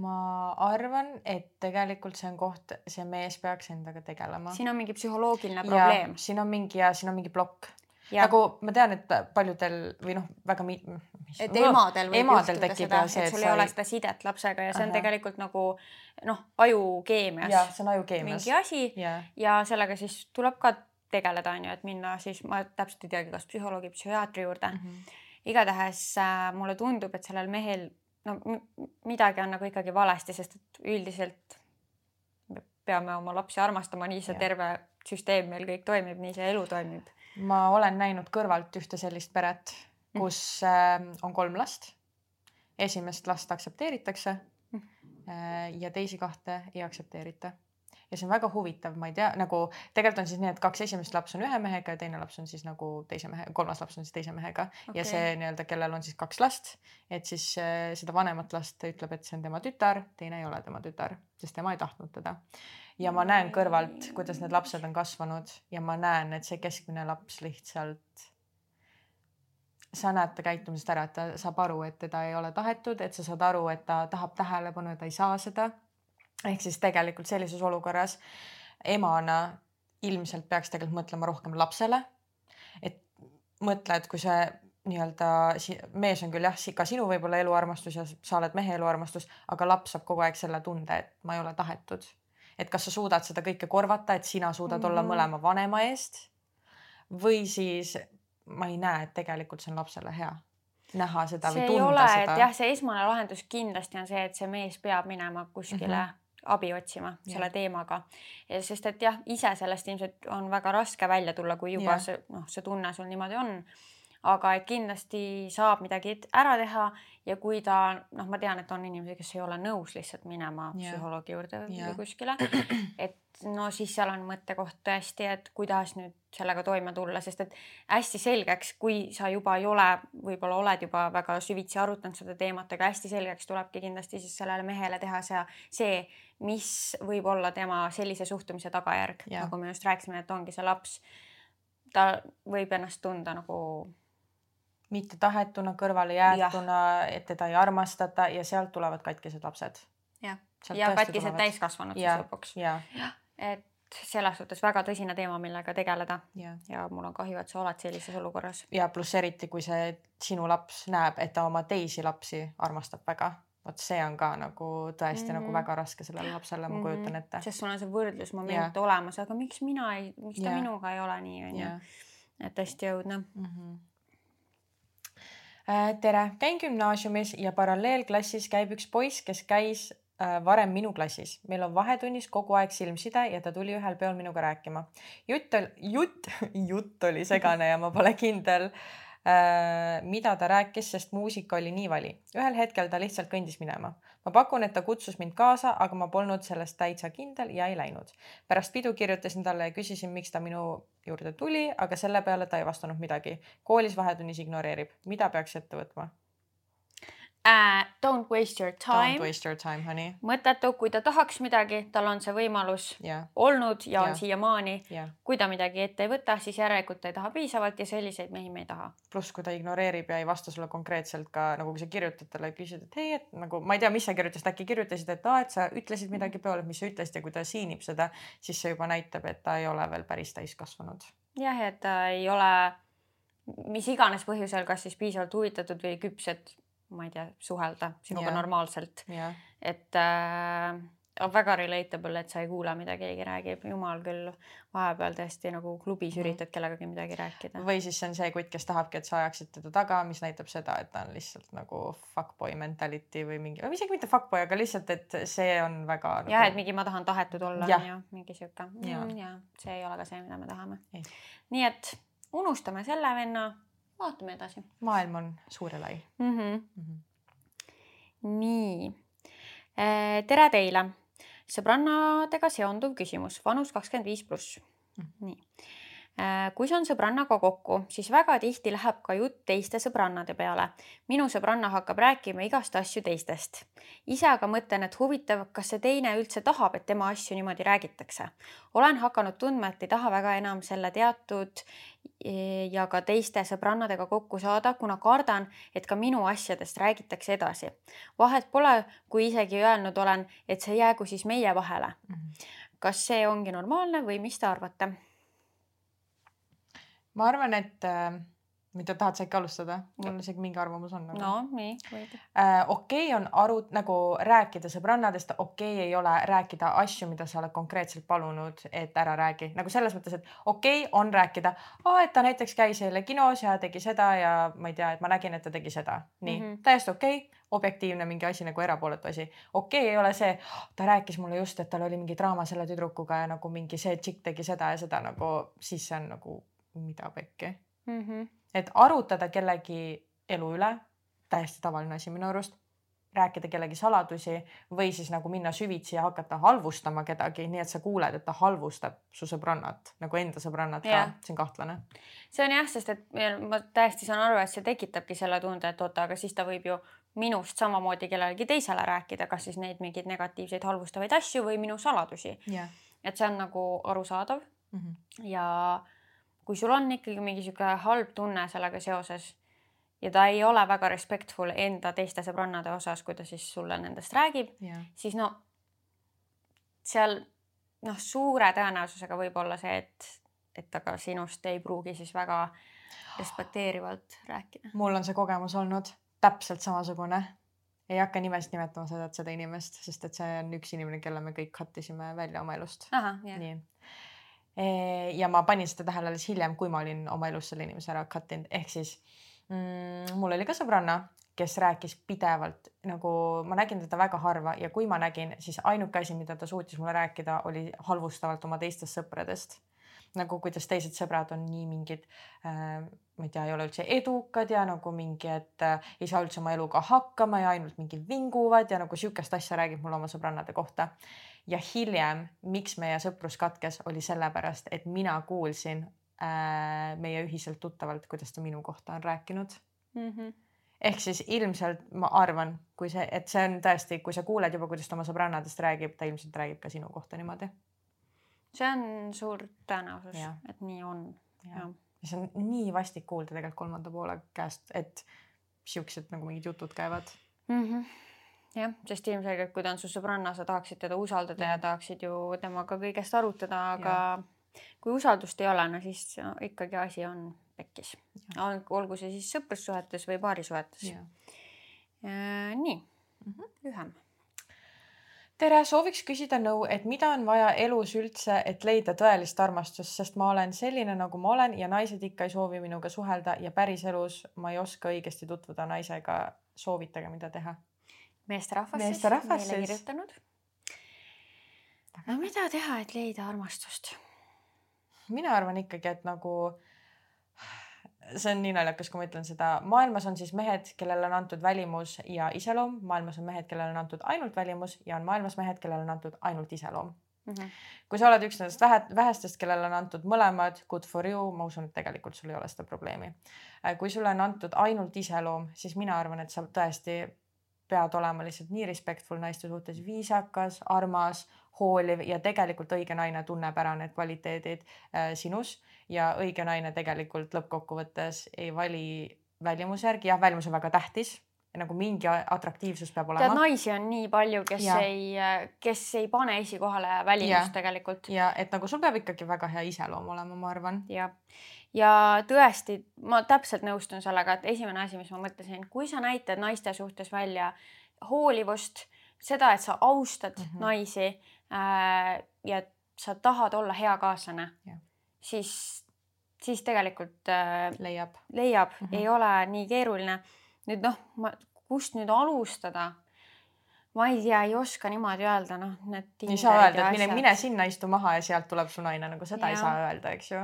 Ma arvan, et tegelikult see on koht, see mees peaks endaga tegelema. siin on mingi psühholoogiline probleem. siin on mingi ja siin on mingi plokk. Ja. nagu ma tean, et paljudel või noh, väga mi-. et emadel võib emadel juhtuda seda, ja et et sul ei ole seda sidet lapsega ja see on Ahah. tegelikult nagu noh, ajukeemias jah, see on ajukeemias. mingi asi jah, ja sellega siis tuleb ka tegeleda, on ju, et minna siis ma täpselt ei teagi, kas psühholoogi, psühhiaatri juurde mm.. Mhm. igatahes äh, mulle tundub, et sellel mehel no midagi on nagu ikkagi valesti, sest et üldiselt me peame oma lapsi armastama, nii see Jah. terve süsteem meil kõik toimib, nii see elu toimib. ma olen näinud kõrvalt ühte sellist peret, Mm. kus äh, on kolm last. esimest last aktsepteeritakse Mm. äh, ja teisi kahte ei aktsepteerita. Ja see on väga huvitav, ma ei tea, nagu tegelikult on siis nii, et kaks esimest laps on ühe mehega ja teine laps on siis nagu teise mehe, kolmas laps on siis teise mehega okay. ja see nii-öelda, kellel on siis kaks last, et siis äh, seda vanemat last ütleb, et see on tema tütar, teine ei ole tema tütar, sest tema ei tahtnud teda. ja ma näen kõrvalt, kuidas need lapsed on kasvanud ja ma näen, et see keskmine laps lihtsalt sa näed ta käitumisest ära, et ta saab aru, et teda ei ole tahetud, et sa saad aru, et ta tahab tähelepanu ja ta ei saa seda. Ehk siis tegelikult sellises olukorras emana ilmselt peaks tegelikult mõtlema rohkem lapsele. et mõtle, et kui see nii-öelda mees on küll jah, ka sinu võib-olla eluarmastus ja sa oled mehe eluarmastus, aga laps saab kogu aeg selle tunde, et ma ei ole tahetud. et kas sa suudad seda kõike korvata, et sina suudad mm -hmm. olla Mhm. mõlema vanema eest või siis ma ei näe, et tegelikult see on lapsele hea näha seda see või tunda ole, seda. et jah, see esmane lahendus kindlasti on see, et see mees peab minema kuskile mm. -hmm. Abi otsima selle Jah. teemaga. sest et jah, ise sellest ilmselt on väga raske välja tulla, kui juba Jah. see noh, see tunne sul niimoodi on. Aga et kindlasti saab midagi ära teha ja kui ta noh, ma tean, et on inimesi, kes ei ole nõus lihtsalt minema Jah. psühholoogi juurde Jah. või kuskile, et no siis seal on mõttekoht tõesti, et kuidas nüüd sellega toime tulla, sest et hästi selgeks, kui sa juba ei ole, võib-olla oled juba väga süvitsi arutanud seda teemat, aga hästi selgeks tulebki kindlasti siis sellele mehele teha see, see, mis võib olla tema sellise suhtumise tagajärg, Jah. nagu me just rääkisime, et ongi see laps. ta võib ennast tunda nagu mitte tahetuna, kõrvale jäetuna, et teda ei armastata ja sealt tulevad katkised lapsed. jah, ja katkised tulevad. täiskasvanud siis ja lõpuks, ja, et selles suhtes väga tõsine teema, millega tegeleda ja, ja mul on kahju, et sa oled sellises olukorras. ja pluss eriti, kui see sinu laps näeb, et ta oma teisi lapsi armastab väga, vot see on ka nagu tõesti mm -hmm. nagu Mhm. väga raske sellele lapsele, ma kujutan Mhm. ette. sest sul on see võrdlusmoment olemas, aga miks mina ei, miks ta Jah. minuga ei ole nii, onju. et hästi õudne. mm. -hmm. Tere, käin gümnaasiumis ja paralleelklassis käib üks poiss, kes käis äh, varem minu klassis. meil on vahetunnis kogu aeg silmside ja ta tuli ühel peol minuga rääkima. jutt jutt, (laughs) jutt oli segane ja ma pole kindel äh, mida ta rääkis, sest muusika oli nii vali. ühel hetkel ta lihtsalt kõndis minema. Ma pakun, et ta kutsus mind kaasa, aga ma polnud sellest täitsa kindel ja ei läinud. pärast pidu kirjutasin talle ja küsisin, miks ta minu juurde tuli, aga selle peale ta ei vastanud midagi. koolis vahetunnis ignoreerib. mida peaks ette võtma? Uh, don't waste your Don't time. waste your time, honey. mõttetu, kui ta tahaks midagi, tal on see võimalus jah, olnud ja on Jah. siiamaani. jah. kui ta midagi ette ei võta, siis järelikult ta ei taha piisavalt ja selliseid mehi me ei taha. pluss, kui ta ignoreerib ja ei vasta sulle konkreetselt ka nagu, kui sa kirjutad talle küsid, et hei, et nagu ma ei tea, mis sa kirjutasid, äkki kirjutasid, et aa, et sa ütlesid midagi peole, mis sa ütlesid ja kui ta siinib seda, siis see juba näitab, et ta ei ole veel päris täiskasvanud. jah, et ta ei ole mis iganes põhjusel, kas siis piisavalt huvitatud või küps, et ma ei tea, suhelda sinuga Jah. normaalselt. jah, et äh, väga relatable, et sa ei kuula, mida keegi räägib, jumal küll, vahepeal tõesti nagu klubis -hmm. üritad kellegagi midagi rääkida. või siis on see kutt, kes tahabki, et sa ajaksid teda taga, mis näitab seda, et ta on lihtsalt nagu fuckboy mentality või mingi, isegi mitte fuckboy, aga lihtsalt, et see on väga nagu.... jah, et mingi ma tahan tahetud olla, on ju, mingi sihuke ja. Mm, ja see ei ole ka see, mida me tahame. nii et unustame selle venna, vaatame edasi. maailm on suur ja lai mm. -hmm. Mm -hmm. nii, tere teile sõbrannadega seonduv küsimus, vanus kakskümmend viis pluss. Mm. nii äh, kui saan sõbrannaga kokku, siis väga tihti läheb ka jutt teiste sõbrannade peale. minu sõbranna hakkab rääkima igast asju teistest. ise aga mõtlen, et huvitav, kas see teine üldse tahab, et tema asju niimoodi räägitakse. olen hakanud tundma, et ei taha väga enam selle teatud ja ka teiste sõbrannadega kokku saada, kuna kardan, et ka minu asjadest räägitakse edasi. vahet pole, kui isegi öelnud olen, et see jäägu siis meie vahele. Mhm. kas see ongi normaalne või mis te arvate? Ma arvan, et äh mida tahad sa ikka alustada? mul isegi mingi arvamus on nagu.. no nii, võid äh,. okei on aru nagu rääkida sõbrannadest, okei okay ei ole rääkida asju, mida sa oled konkreetselt palunud, et ära räägi, nagu selles mõttes, et okei okay on rääkida, et ta näiteks käis eile kinos ja tegi seda ja ma ei tea, et ma nägin, et ta tegi seda, nii mm -hmm. täiesti okei okay objektiivne mingi asi nagu erapooletu asi. okei okay,, ei ole see, ta rääkis mulle just, et tal oli mingi draama selle tüdrukuga ja nagu mingi see tšikk tegi seda ja seda nagu, siis see on nagu mida pekki mm. -hmm et arutada kellegi elu üle, täiesti tavaline asi minu arust, rääkida kellegi saladusi või siis nagu minna süvitsi ja hakata halvustama kedagi, nii et sa kuuled, et ta halvustab su sõbrannat nagu enda sõbrannat ka yeah., see on kahtlane. see on jah, sest et ma täiesti saan aru, et see tekitabki selle tunde, et oota, aga siis ta võib ju minust samamoodi kellelegi teisele rääkida, kas siis neid mingeid negatiivseid halvustavaid asju või minu saladusi yeah.. et see on nagu arusaadav mm. -hmm. ja kui sul on ikkagi mingi sihuke halb tunne sellega seoses ja ta ei ole väga respectful enda teiste sõbrannade osas, kui ta siis sulle nendest räägib yeah., siis no seal noh, suure tõenäosusega võib olla see, et, et ta ka sinust ei pruugi siis väga respekteerivalt rääkida. mul on see kogemus olnud täpselt samasugune. ei hakka nimest nimetama seda, et seda inimest, sest et see on üks inimene, kelle me kõik kattisime välja oma elust. nii ja ma panin seda tähele alles hiljem, kui ma olin oma elus selle inimese ära cut inud, ehk siis mm, mul oli ka sõbranna, kes rääkis pidevalt nagu ma nägin teda väga harva ja kui ma nägin, siis ainuke asi, mida ta suutis mulle rääkida, oli halvustavalt oma teistest sõpradest. nagu kuidas teised sõbrad on nii mingid äh,, ma ei tea, ei ole üldse edukad ja nagu mingi, et äh, ei saa üldse oma eluga hakkama ja ainult mingi vinguvad ja nagu sihukest asja räägib mulle oma sõbrannade kohta ja hiljem, miks meie sõprus katkes, oli sellepärast, et mina kuulsin äh, meie ühiselt tuttavalt, kuidas ta minu kohta on rääkinud mm. -hmm. ehk siis ilmselt ma arvan, kui see, et see on tõesti, kui sa kuuled juba, kuidas ta oma sõbrannadest räägib, ta ilmselt räägib ka sinu kohta niimoodi. see on suur tõenäosus, et nii on. ja see on nii vastik kuulda tegelikult kolmanda poole käest, et siuksed nagu mingid jutud käivad mm. -hmm jah, sest ilmselgelt, kui ta on su sõbranna, sa tahaksid teda usaldada ja, ja tahaksid ju temaga kõigest arutada, aga ja. kui usaldust ei ole, no siis no, ikkagi asi on pekkis. olgu see siis sõprussuhetes või paarisuhetes. nii mm, -hmm. lühem tere, sooviks küsida nõu, et mida on vaja elus üldse, et leida tõelist armastust, sest ma olen selline, nagu ma olen ja naised ikka ei soovi minuga suhelda ja päriselus ma ei oska õigesti tutvuda naisega. soovitage, mida teha meesterahvas meesterahvas meile kirjutanud. no mida teha, et leida armastust? mina arvan ikkagi, et nagu see on nii naljakas, kui ma ütlen seda, maailmas on siis mehed, kellele on antud välimus ja iseloom, maailmas on mehed, kellele on antud ainult välimus ja on maailmas mehed, kellele on antud ainult iseloom mm. -hmm. kui sa oled üks nendest vähe, vähestest, kellele on antud mõlemad, good for you, ma usun, et tegelikult sul ei ole seda probleemi. kui sulle on antud ainult iseloom, siis mina arvan, et sa tõesti pead olema lihtsalt nii respectful naiste suhtes, viisakas, armas, hooliv ja tegelikult õige naine tunneb ära need kvaliteedid äh, sinus. Ja õige naine tegelikult lõppkokkuvõttes ei vali välimuse järgi, jah, välimus on väga tähtis nagu mingi atraktiivsus peab olema. tead, naisi on nii palju, kes ja. ei, kes ei pane esikohale välimust tegelikult. ja et nagu sul peab ikkagi väga hea iseloom olema, ma arvan. jah, ja tõesti, ma täpselt nõustun sellega, et esimene asi, mis ma mõtlesin, kui sa näitad naiste suhtes välja hoolivust, seda, et sa austad mm. -hmm. naisi äh, ja sa tahad olla hea kaaslane siis, siis tegelikult äh, leiab. leiab mm. -hmm. ei ole nii keeruline. Nüüd noh, ma, kust nüüd alustada? ma ei tea, ei oska niimoodi öelda, noh, need. ei saa öelda, et mine, mine sinna, istu maha ja sealt tuleb su naine, nagu seda ei Jah. saa öelda, eks ju.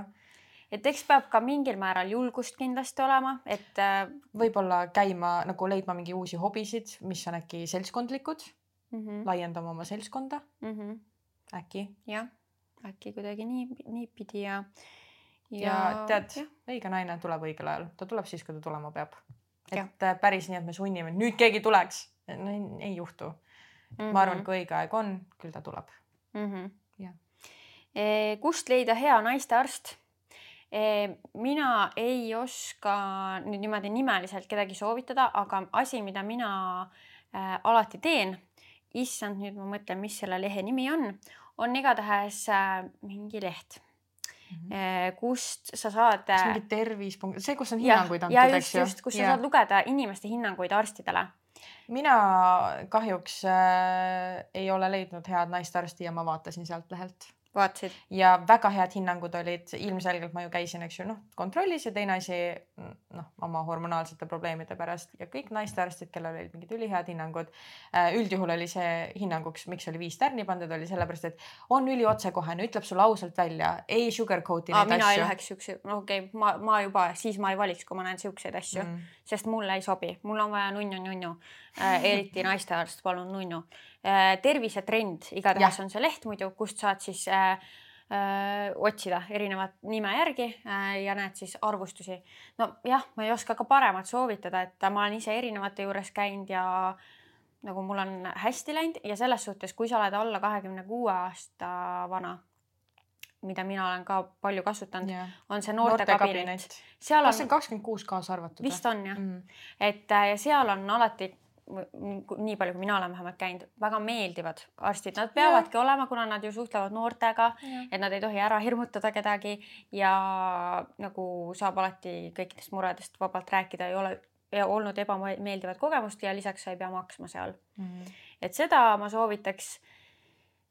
et eks peab ka mingil määral julgust kindlasti olema, et äh, võib-olla käima nagu leidma mingi uusi hobisid, mis on äkki seltskondlikud, mm -hmm, laiendama oma seltskonda mm -hmm, äkki. jah, äkki kuidagi nii, niipidi ja. ja tead, õige naine tuleb õigel ajal, ta tuleb siis, kui ta tulema peab. Et äh, päris nii, et me sunnime, nüüd keegi tuleks, no ei, ei juhtu mm. mm -hmm. ma arvan, et kui õige aeg on, küll ta tuleb. mm. -hmm. Jah. kust leida hea naistearst? mina ei oska nüüd niimoodi nimeliselt kedagi soovitada, aga asi, mida mina äh, alati teen, issand, nüüd ma mõtlen, mis selle lehe nimi on, on igatahes äh, mingi leht, kust sa saad. kas mingi tervis., see, kus on ja, hinnanguid ja antud, eks ju just, kus sa saad lugeda inimeste hinnanguid arstidele. mina kahjuks äh, ei ole leidnud head naistarsti ja ma vaatasin sealt lehelt vaatasid? ja väga head hinnangud olid, ilmselgelt ma ju käisin, eks ju, noh kontrollis ja teine asi noh, oma hormonaalsete probleemide pärast ja kõik naistearstid, kellel olid mingid ülihead hinnangud äh,. üldjuhul oli see hinnanguks, miks oli viis tärni pandud, oli sellepärast, et on üliotsekohene, ütleb sulle ausalt välja, ei sugarcoat'i neid mina ei asju. läheks siukse, no okei okay,, ma, ma juba siis ma ei valiks, kui ma näen siukseid asju mm., sest mulle ei sobi, mul on vaja nunnu-nunnu eriti naistearst, palun nunnu äh,. tervisetrend, igatahes on see leht muidu, kust saad siis äh, äh, otsida erinevat nime järgi äh, ja näed siis arvustusi. nojah, ma ei oska ka paremat soovitada, et ma olen ise erinevate juures käinud ja nagu mul on hästi läinud ja selles suhtes, kui sa oled alla kahekümne kuue aasta vana, mida mina olen ka palju kasutanud, jah, on see noortekabinet. noortekabinet. seal kas see on on, kakskümmend kuus kaasa arvatud? vist on jah, mm.. et äh, ja seal on alati nii palju, kui mina olen vähemalt käinud, väga meeldivad arstid, nad peavadki olema, kuna nad ju suhtlevad noortega, et nad ei tohi ära hirmutada kedagi ja nagu saab alati kõikidest muredest vabalt rääkida, ei ole ja olnud ebameeldivat kogemust ja lisaks sa ei pea maksma seal, Mm. et seda ma soovitaks.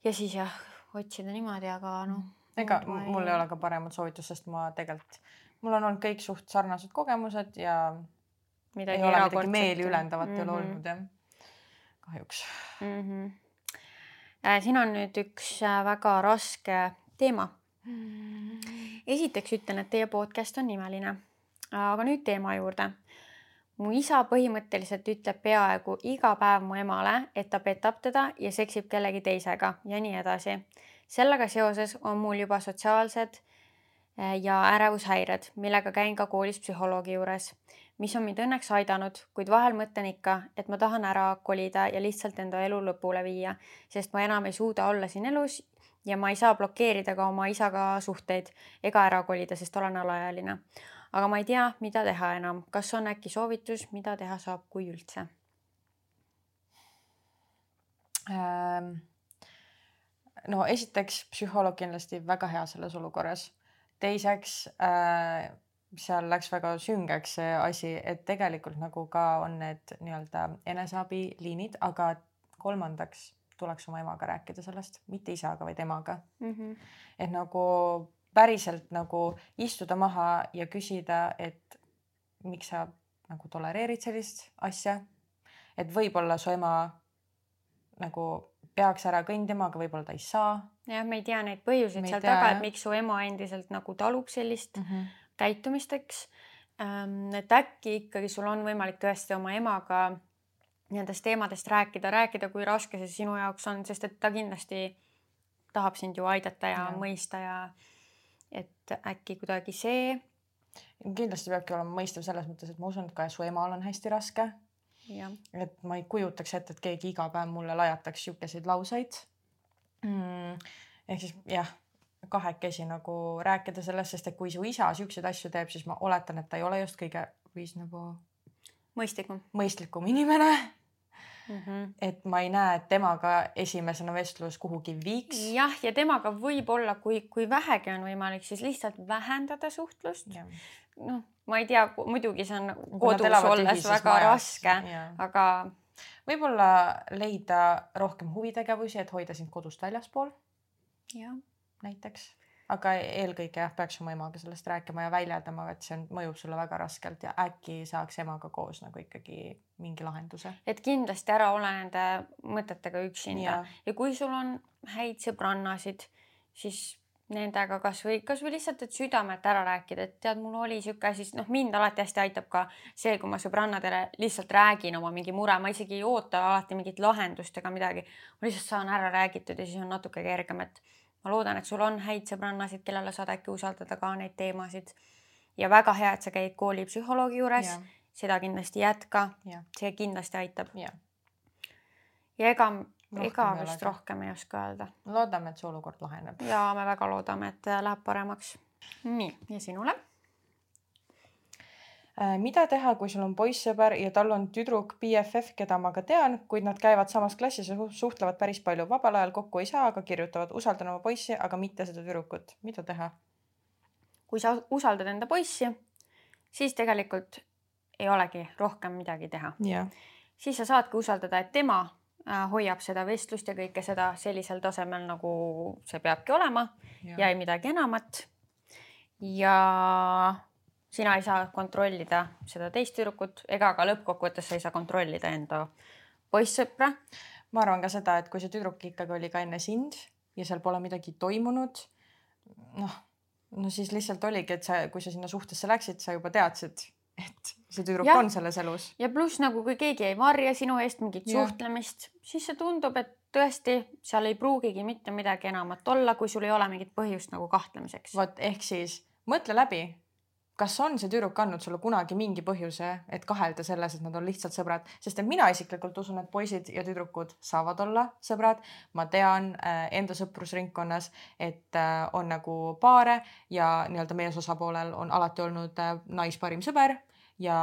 ja siis jah, otsida niimoodi, aga noh. ega mul ei ole ka paremat soovitust, sest ma tegelikult, mul on olnud kõik suht sarnased kogemused ja midagi erakordset. meeli ülendavat ei ole Mhm. olnud jah. kahjuks. mm. -hmm. siin on nüüd üks äh, väga raske teema. esiteks ütlen, et teie podcast on imeline. aga nüüd teema juurde. mu isa põhimõtteliselt ütleb peaaegu iga päev mu emale, et ta petab teda ja seksib kellegi teisega ja nii edasi. sellega seoses on mul juba sotsiaalsed äh, ja ärevushäired, millega käin ka koolis psühholoogi juures mis on mind õnneks aidanud, kuid vahel mõtlen ikka, et ma tahan ära kolida ja lihtsalt enda elu lõpule viia, sest ma enam ei suuda olla siin elus ja ma ei saa blokeerida ka oma isaga suhteid ega ära kolida, sest olen alaealine. aga ma ei tea, mida teha enam, kas on äkki soovitus, mida teha saab, kui üldse? Ähm, no esiteks psühholoog kindlasti väga hea selles olukorras. teiseks äh, seal läks väga süngeks see asi, et tegelikult nagu ka on need nii-öelda eneseabiliinid, aga kolmandaks tuleks oma emaga rääkida sellest, mitte isaga, vaid emaga. et nagu päriselt nagu istuda maha ja küsida, et miks sa nagu tolereerid sellist asja. et võib-olla su ema nagu peaks ära kõndima, aga võib-olla ta ei saa jah, me ei tea neid põhjuseid seal tea, taga, et miks su ema endiselt nagu talub sellist mm. -hmm. käitumist, eks. et äkki ikkagi sul on võimalik tõesti oma emaga nendest teemadest rääkida, rääkida, kui raske see sinu jaoks on, sest et ta kindlasti tahab sind ju aidata ja, ja. Mõista ja et äkki kuidagi see kindlasti peabki olema mõistev selles mõttes, et ma usun, et ka su emal on hästi raske, et ma ei kujutaks ette, et keegi iga päev mulle lajataks sihukeseid lauseid mm,. ehk siis jah, kahekesi nagu rääkida sellest, sest et kui su isa siukseid asju teeb, siis ma oletan, et ta ei ole just kõige viis nagu mõistlikum mõistlikum inimene, mm. -hmm. et ma ei näe, et temaga esimesena vestlus kuhugi viiks. jah, ja temaga võib-olla, kui, kui vähegi on võimalik, siis lihtsalt vähendada suhtlust. noh, ma ei tea, muidugi see on kodus olles väga raske, aga võib-olla leida rohkem huvitegevusi, et hoida sind kodust väljaspool jah näiteks aga eelkõige jah, peaks oma emaga sellest rääkima ja väljendama, et see on, mõjub sulle väga raskelt ja äkki saaks emaga koos nagu ikkagi mingi lahenduse. et kindlasti ära ole nende mõtetega üksinda ja, ja kui sul on häid sõbrannasid, siis nendega kasvõi, kasvõi lihtsalt, et südamelt ära rääkida, et tead, mul oli sihuke asi, noh, mind alati hästi aitab ka see, kui ma sõbrannadele lihtsalt räägin oma mingi mure, ma isegi ei oota alati mingit lahendust ega midagi. ma lihtsalt saan ära räägitud ja siis on natuke kergem, et ma loodan, et sul on häid sõbrannasid, kellele saad äkki usaldada ka neid teemasid. ja väga hea, et sa käid koolipsühholoogi juures, seda kindlasti jätka. see kindlasti aitab. ja ega, ega vist rohkem ei oska öelda. loodame, et see olukord laheneb. ja me väga loodame, et läheb paremaks. nii ja sinule mida teha, kui sul on poissõber ja tal on tüdruk BFF, keda ma ka tean, kuid nad käivad samas klassis ja suhtlevad päris palju. vabal ajal kokku ei saa, aga kirjutavad, usaldan oma poissi, aga mitte seda tüdrukut. mida teha? kui sa usaldad enda poissi, siis tegelikult ei olegi rohkem midagi teha. siis sa saadki usaldada, et tema äh, hoiab seda vestlust ja kõike seda sellisel tasemel, nagu see peabki olema ja, ja ei midagi enamat. ja sina ei saa kontrollida seda teist tüdrukut ega ka lõppkokkuvõttes sa ei saa kontrollida enda poissõpra. ma arvan ka seda, et kui see tüdruk ikkagi oli ka enne sind ja seal pole midagi toimunud, noh, no siis lihtsalt oligi, et sa, kui sa sinna suhtesse läksid, sa juba teadsid, et see tüdruk ja. on selles elus. ja pluss nagu kui keegi ei varja sinu eest mingit ja. suhtlemist, siis see tundub, et tõesti seal ei pruugigi mitte midagi enamat olla, kui sul ei ole mingit põhjust nagu kahtlemiseks. vot ehk siis mõtle läbi kas on see tüdruk andnud sulle kunagi mingi põhjuse, et kahelda selles, et nad on lihtsalt sõbrad, sest et mina isiklikult usun, et poisid ja tüdrukud saavad olla sõbrad. ma tean äh, enda sõprusringkonnas, et äh, on nagu paare ja nii-öelda meesosapoolel on alati olnud äh, naisparim sõber ja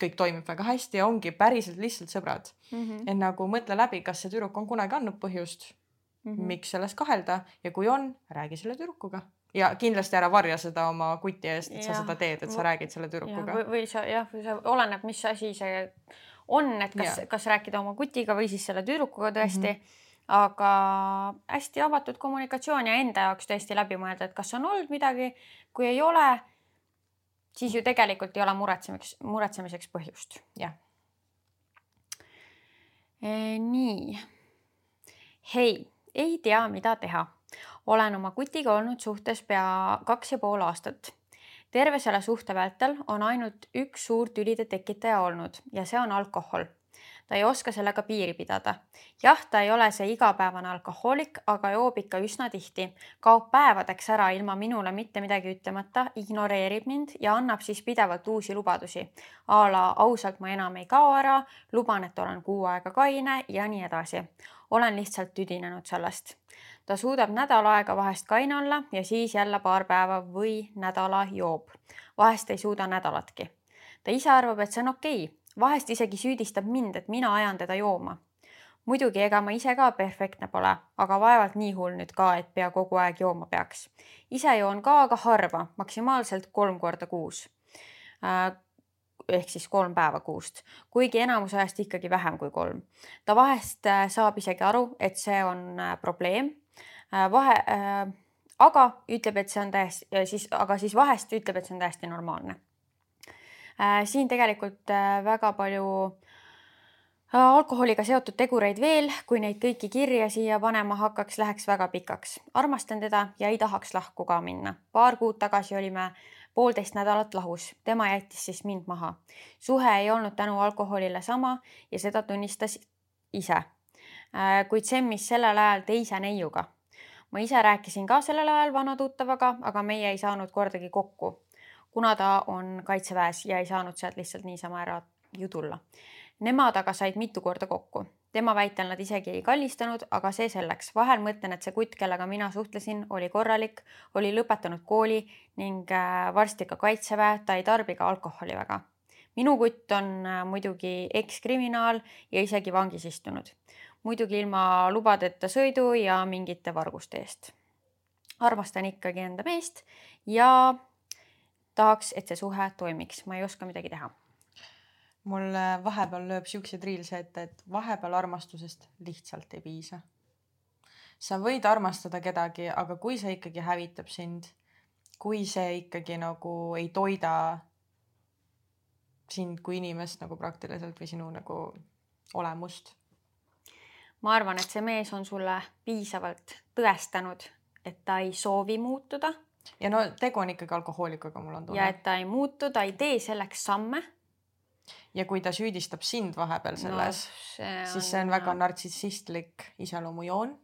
kõik toimib väga hästi ja ongi päriselt lihtsalt sõbrad mm. -hmm. et nagu mõtle läbi, kas see tüdruk on kunagi andnud põhjust mm, -hmm. miks selles kahelda ja kui on, räägi selle tüdrukuga ja kindlasti ära varja seda oma kuti eest, et ja. sa seda teed, et sa räägid selle tüdrukuga. või, või sa jah, või sa oleneb, mis asi see on, et kas, kas rääkida oma kutiga või siis selle tüdrukuga tõesti mm. -hmm aga hästi avatud kommunikatsioon ja enda jaoks tõesti läbi mõelda, et kas on olnud midagi, kui ei ole, siis ju tegelikult ei ole muretsemiseks, muretsemiseks põhjust. jah e,. nii. hei, ei tea, mida teha olen oma kutiga olnud suhtes pea kaks ja pool aastat. terve selle suhte vältel on ainult üks suur tülide tekitaja olnud ja see on alkohol. Ta ei oska sellega piiri pidada. jah, ta ei ole see igapäevane alkohoolik, aga joob ikka üsna tihti, kaob päevadeks ära ilma minule mitte midagi ütlemata, ignoreerib mind ja annab siis pidevalt uusi lubadusi. a la ausalt ma enam ei kao ära, luban, et olen kuu aega kaine ja nii edasi. olen lihtsalt tüdinenud sellest ta suudab nädal aega vahest kaine olla ja siis jälle paar päeva või nädala joob. vahest ei suuda nädalatki. ta ise arvab, et see on okei okay., vahest isegi süüdistab mind, et mina ajan teda jooma. muidugi, ega ma ise ka perfektne pole, aga vaevalt nii hull nüüd ka, et pea kogu aeg jooma peaks. ise joon ka, aga harva, maksimaalselt kolm korda kuus äh, ehk siis kolm päeva kuust, kuigi enamus ajast ikkagi vähem kui kolm. ta vahest äh, saab isegi aru, et see on äh, probleem vahe äh,, aga ütleb, et see on täiesti, siis, aga siis vahest ütleb, et see on täiesti normaalne. Siin tegelikult äh, väga palju äh, alkoholiga seotud tegureid veel, kui neid kõiki kirja siia panema hakkaks, läheks väga pikaks. armastan teda ja ei tahaks lahku ka minna. paar kuud tagasi olime poolteist nädalat lahus, tema jättis siis mind maha. suhe ei olnud tänu alkoholile sama ja seda tunnistas ise. Äh, kuid semmis sellel ajal teise neiuga ma ise rääkisin ka sellel ajal vana tuttavaga, aga meie ei saanud kordagi kokku, kuna ta on kaitseväes ja ei saanud sealt lihtsalt niisama ära ju tulla. Nemad aga said mitu korda kokku. tema väitel nad isegi ei kallistanud, aga see selleks. vahel mõtlen, et see kutt, kellega mina suhtlesin, oli korralik, oli lõpetanud kooli ning äh, varsti ka kaitseväe, ta ei tarbi ka alkoholi väga. minu kutt on äh, muidugi ekskriminaal ja isegi vangis istunud muidugi ilma lubadeta sõidu ja mingite varguste eest. armastan ikkagi enda meest ja tahaks, et see suhe toimiks, ma ei oska midagi teha. mul äh, vahepeal lööb siukseid reels'e ette, et vahepeal armastusest lihtsalt ei piisa. sa võid armastada kedagi, aga kui see ikkagi hävitab sind, kui see ikkagi nagu ei toida sind kui inimest nagu praktiliselt või sinu nagu olemust. ma arvan, et see mees on sulle piisavalt tõestanud, et ta ei soovi muutuda ja no tegu on ikkagi alkohoolikuga, mul on tunne. ja et ta ei muutu, ta ei tee selleks samme. ja kui ta süüdistab sind vahepeal selles no,, siis see on väga nartsissistlik iseloomujoon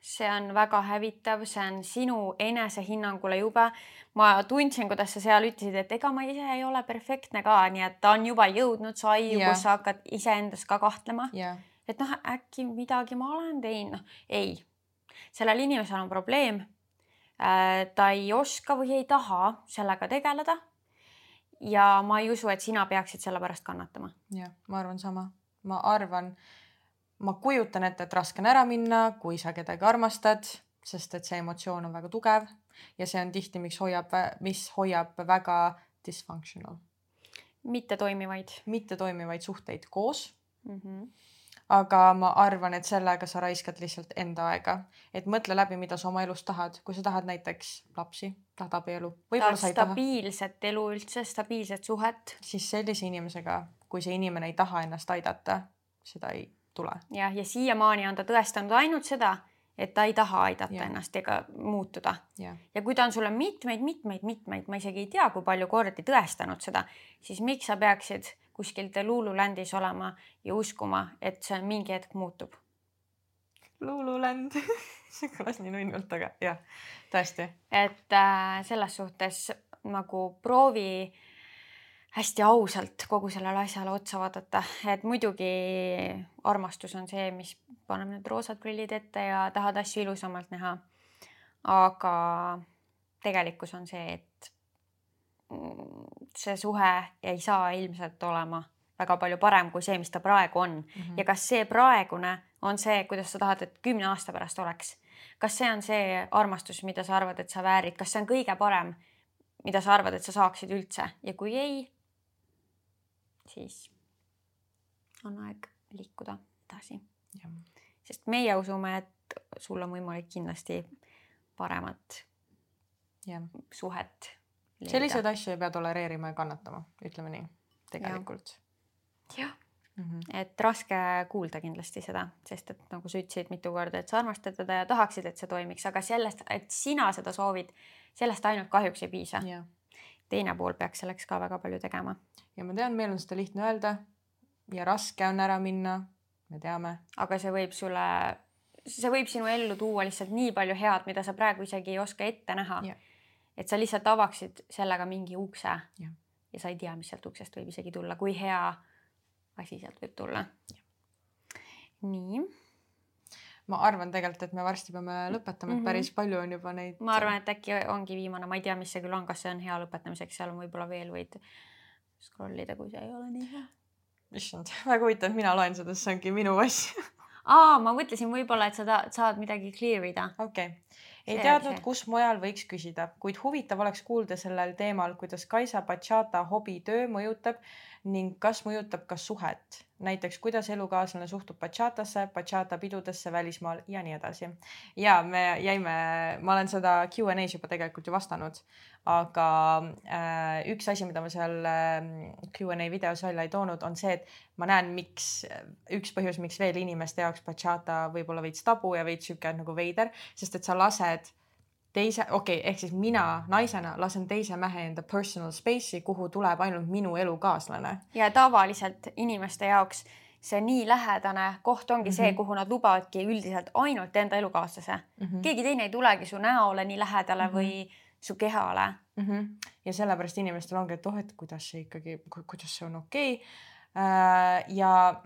see on väga hävitav, see on sinu enesehinnangule jube. ma tundsin, kuidas sa seal ütlesid, et ega ma ise ei ole perfektne ka, nii et ta on juba jõudnud saiu yeah., kus sa hakkad iseendas ka kahtlema yeah.. et noh, äkki midagi ma olen teinud, noh ei, sellel inimesel on probleem. Äh, ta ei oska või ei taha sellega tegeleda. ja ma ei usu, et sina peaksid selle pärast kannatama. jah, ma arvan sama, ma arvan ma kujutan ette, et raske on ära minna, kui sa kedagi armastad, sest et see emotsioon on väga tugev ja see on tihti, miks hoiab, mis hoiab väga dysfunctional. mittetoimivaid. mittetoimivaid suhteid koos mm. -hmm aga ma arvan, et sellega sa raiskad lihtsalt enda aega, et mõtle läbi, mida sa oma elus tahad, kui sa tahad näiteks lapsi, tahad abielu. stabiilset elu üldse, stabiilset suhet. siis sellise inimesega, kui see inimene ei taha ennast aidata, seda ei tule. jah, ja siiamaani on ta tõestanud ainult seda, et ta ei taha aidata ja. ennast ega muutuda. ja kui ta on sulle mitmeid, mitmeid, mitmeid, ma isegi ei tea, kui palju kordi tõestanud seda, siis miks sa peaksid kuskil Lululandis olema ja uskuma, et see mingi hetk muutub? Lululand (laughs) see kõlas nii nunnult, aga jah, tõesti. et äh, selles suhtes nagu proovi äh, hästi ausalt kogu sellele asjale otsa vaadata, et muidugi armastus on see, mis paneb need roosad prillid ette ja tahad asju ilusamalt näha. aga tegelikkus on see, et see suhe ei saa ilmselt olema väga palju parem kui see, mis ta praegu on mm. -hmm. ja kas see praegune on see, kuidas sa tahad, et kümne aasta pärast oleks? kas see on see armastus, mida sa arvad, et sa väärid, kas see on kõige parem, mida sa arvad, et sa saaksid üldse ja kui ei, siis on aeg liikuda edasi. sest meie usume, et sul on võimalik kindlasti paremat ja. suhet. selliseid asju ei pea tolereerima ja kannatama, ütleme nii, tegelikult. jah mm -hmm. et raske kuulda kindlasti seda, sest et nagu sa ütlesid mitu korda, et sa armastad teda ja tahaksid, et see toimiks, aga sellest, et sina seda soovid, sellest ainult kahjuks ei piisa teine pool peaks selleks ka väga palju tegema. ja ma tean, meil on seda lihtne öelda ja raske on ära minna, me teame. aga see võib sulle, see võib sinu ellu tuua lihtsalt nii palju head, mida sa praegu isegi ei oska ette näha. et sa lihtsalt avaksid sellega mingi ukse ja. ja sa ei tea, mis sealt uksest võib isegi tulla, kui hea asi sealt võib tulla. nii ma arvan tegelikult, et me varsti peame lõpetama, et mm -hmm. päris palju on juba neid. ma arvan, et äkki ongi viimane, ma ei tea, mis see küll on, kas see on hea lõpetamiseks, seal on võib-olla veel võid scroll ida, kui see ei ole nii hea. issand, väga huvitav, mina loen seda, see ongi minu asi aa, ma mõtlesin võib-olla, et sa ta, saad midagi clear ida. okei okay., ei see teadnud, kus mujal võiks küsida, kuid huvitav oleks kuulda sellel teemal, kuidas Kaisa Bachata hobitöö mõjutab ning kas mõjutab ka suhet näiteks kuidas elukaaslane suhtub bachatasse, bachata pidudesse välismaal ja nii edasi. ja me jäime, ma olen seda Q&A-s juba tegelikult ju vastanud, aga äh, üks asi, mida ma seal äh, Q&A videos välja ei toonud, on see, et ma näen, miks, üks põhjus, miks veel inimeste jaoks bachata võib olla veits tabu ja veits sihuke nagu veider, sest et sa lased teise, okei okay,, ehk siis mina naisena lasen teise mehe enda personal space'i, kuhu tuleb ainult minu elukaaslane. ja tavaliselt inimeste jaoks see nii lähedane koht ongi mm -hmm. see, mhm. kuhu nad lubavadki üldiselt ainult enda elukaaslase mm. -hmm. keegi teine ei tulegi su näole nii lähedale mm -hmm. või su kehale mm. -hmm. ja sellepärast inimestel ongi, et oh, et kuidas see ikkagi, kuidas see on okei okay. äh,. ja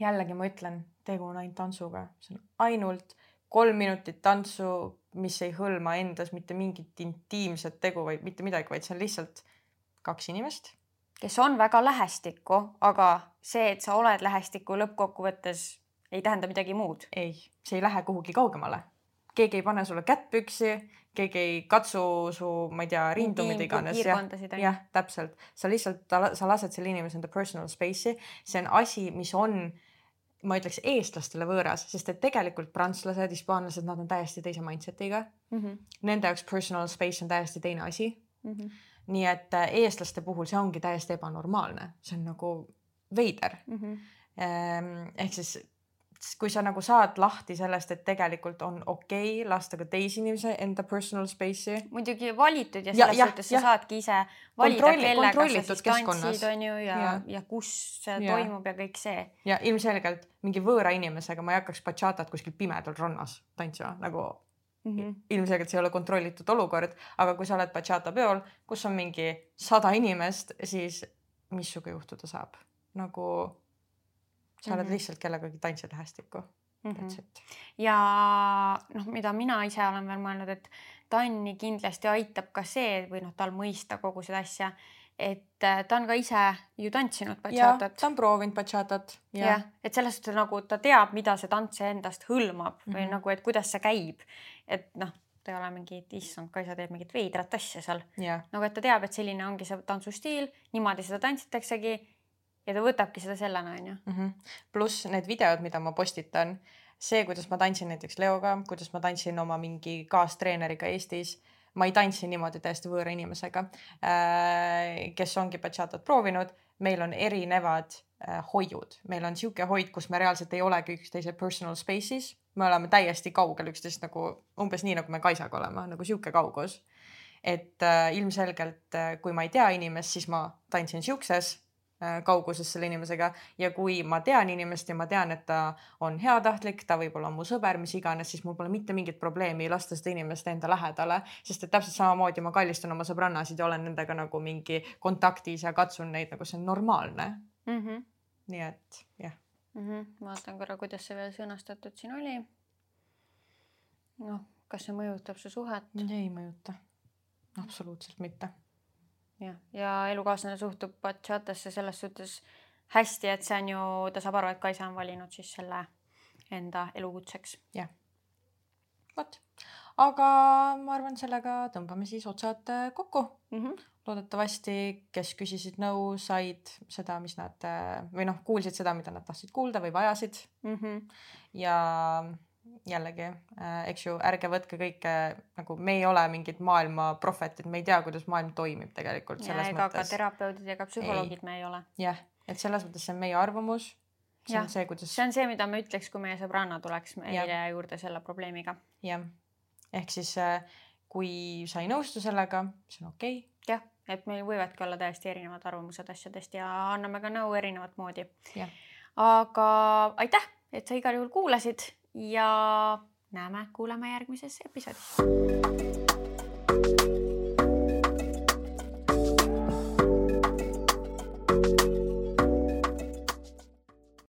jällegi ma ütlen, tegu on ainult tantsuga, see on ainult kolm minutit tantsu mis ei hõlma endas mitte mingit intiimset tegu, vaid mitte midagi, vaid see on lihtsalt kaks inimest. kes on väga lähestikku, aga see, et sa oled lähestikku lõppkokkuvõttes ei tähenda midagi muud. ei, see ei lähe kuhugi kaugemale. keegi ei pane sulle kätt püksi, keegi ei katsu su, ma ei tea, rindu, mida iganes. jah, täpselt, sa lihtsalt, sa lased selle inimese enda personal space'i, see on asi, mis on ma ütleks eestlastele võõras, sest et tegelikult prantslased, hispaanlased, nad on täiesti teise mindset'iga mm. -hmm. Nende jaoks personal space on täiesti teine asi mm. -hmm. nii et äh, eestlaste puhul see ongi täiesti ebanormaalne, see on nagu veider mm. -hmm. ehk siis kui sa nagu saad lahti sellest, et tegelikult on okei okay lasta ka teisi inimesi enda personal space'i. muidugi valitud ja selles ja, suhtes sa saadki ise valida, kellega sa siis tantsid, on ju, ja, ja, ja kus see ja. toimub ja kõik see. ja ilmselgelt mingi võõra inimesega ma ei hakkaks bachatat kuskil pimedal rannas tantsima nagu mm -hmm. ilmselgelt see ei ole kontrollitud olukord, aga kui sa oled bachata peol, kus on mingi sada inimest, siis mis sinuga juhtuda saab nagu sa oled mm -hmm. lihtsalt kellegagi tantsid hästikku mm. -hmm. ja noh, mida mina ise olen veel mõelnud, et Tanni kindlasti aitab ka see või noh, tal mõista kogu seda asja, et äh, ta on ka ise ju tantsinud bachatat. ta on proovinud bachatat. jah ja,, et selles suhtes nagu ta teab, mida see tants endast hõlmab mm -hmm. või mhm. nagu, et kuidas see käib. et noh, ta ei ole mingi, et issand, Kaisa teeb mingit veidrat asja seal. nagu, et ta teab, et selline ongi see tantsustiil, niimoodi seda tantsitaksegi ja ta võtabki seda sellena, onju. Mhm. pluss need videod, mida ma postitan, see, kuidas ma tantsin näiteks Leoga, kuidas ma tantsin oma mingi kaastreeneriga Eestis ma ei tantsi niimoodi täiesti võõra inimesega, äh, kes ongi bachatat proovinud. meil on erinevad äh, hoiud, meil on sihuke hoid, kus me reaalselt ei olegi üksteise personal space'is, me oleme täiesti kaugel üksteisest nagu umbes nii, nagu me Kaisaga oleme, nagu sihuke kaugus. et äh, ilmselgelt, kui ma ei tea inimest, siis ma tantsin siukses Äh, kauguses selle inimesega ja kui ma tean inimest ja ma tean, et ta on heatahtlik, ta võib-olla on mu sõber, mis iganes, siis mul pole mitte mingit probleemi lasta seda inimest enda lähedale, sest et täpselt samamoodi ma kallistan oma sõbrannasid ja olen nendega nagu mingi kontaktis ja katsun neid nagu see on normaalne mm. -hmm. nii et jah mm. -hmm. vaatan korra, kuidas see veel sõnastatud siin oli. noh, kas see mõjutab su suhet? ei mõjuta, absoluutselt mitte jah, ja elukaaslane suhtub bachatasse selles suhtes hästi, et see on ju, ta saab aru, et Kaisa on valinud siis selle enda elukutseks. jah, vot, aga ma arvan, sellega tõmbame siis otsad äh, kokku mm. -hmm. loodetavasti, kes küsisid nõu, said seda, mis nad äh, või noh, kuulsid seda, mida nad tahtsid kuulda või vajasid mm. -hmm. ja jällegi äh,, eks ju, ärge võtke kõike nagu me ei ole mingid maailma prohvetid, me ei tea, kuidas maailm toimib tegelikult. ja ega mõttes. ka terapeudid ega psühholoogid ei. me ei ole. jah, et selles mõttes see on meie arvamus. see ja. on see, kuidas. see on see, mida me ütleks, kui meie sõbranna tuleks meile ja. juurde selle probleemiga. jah, ehk siis äh, kui sa ei nõustu sellega, see on okei okay.. jah, et meil võivadki olla täiesti erinevad arvamused asjadest ja anname ka nõu erinevat moodi. aga aitäh, et sa igal juhul kuulasid ja näeme, kuuleme järgmises episoodis.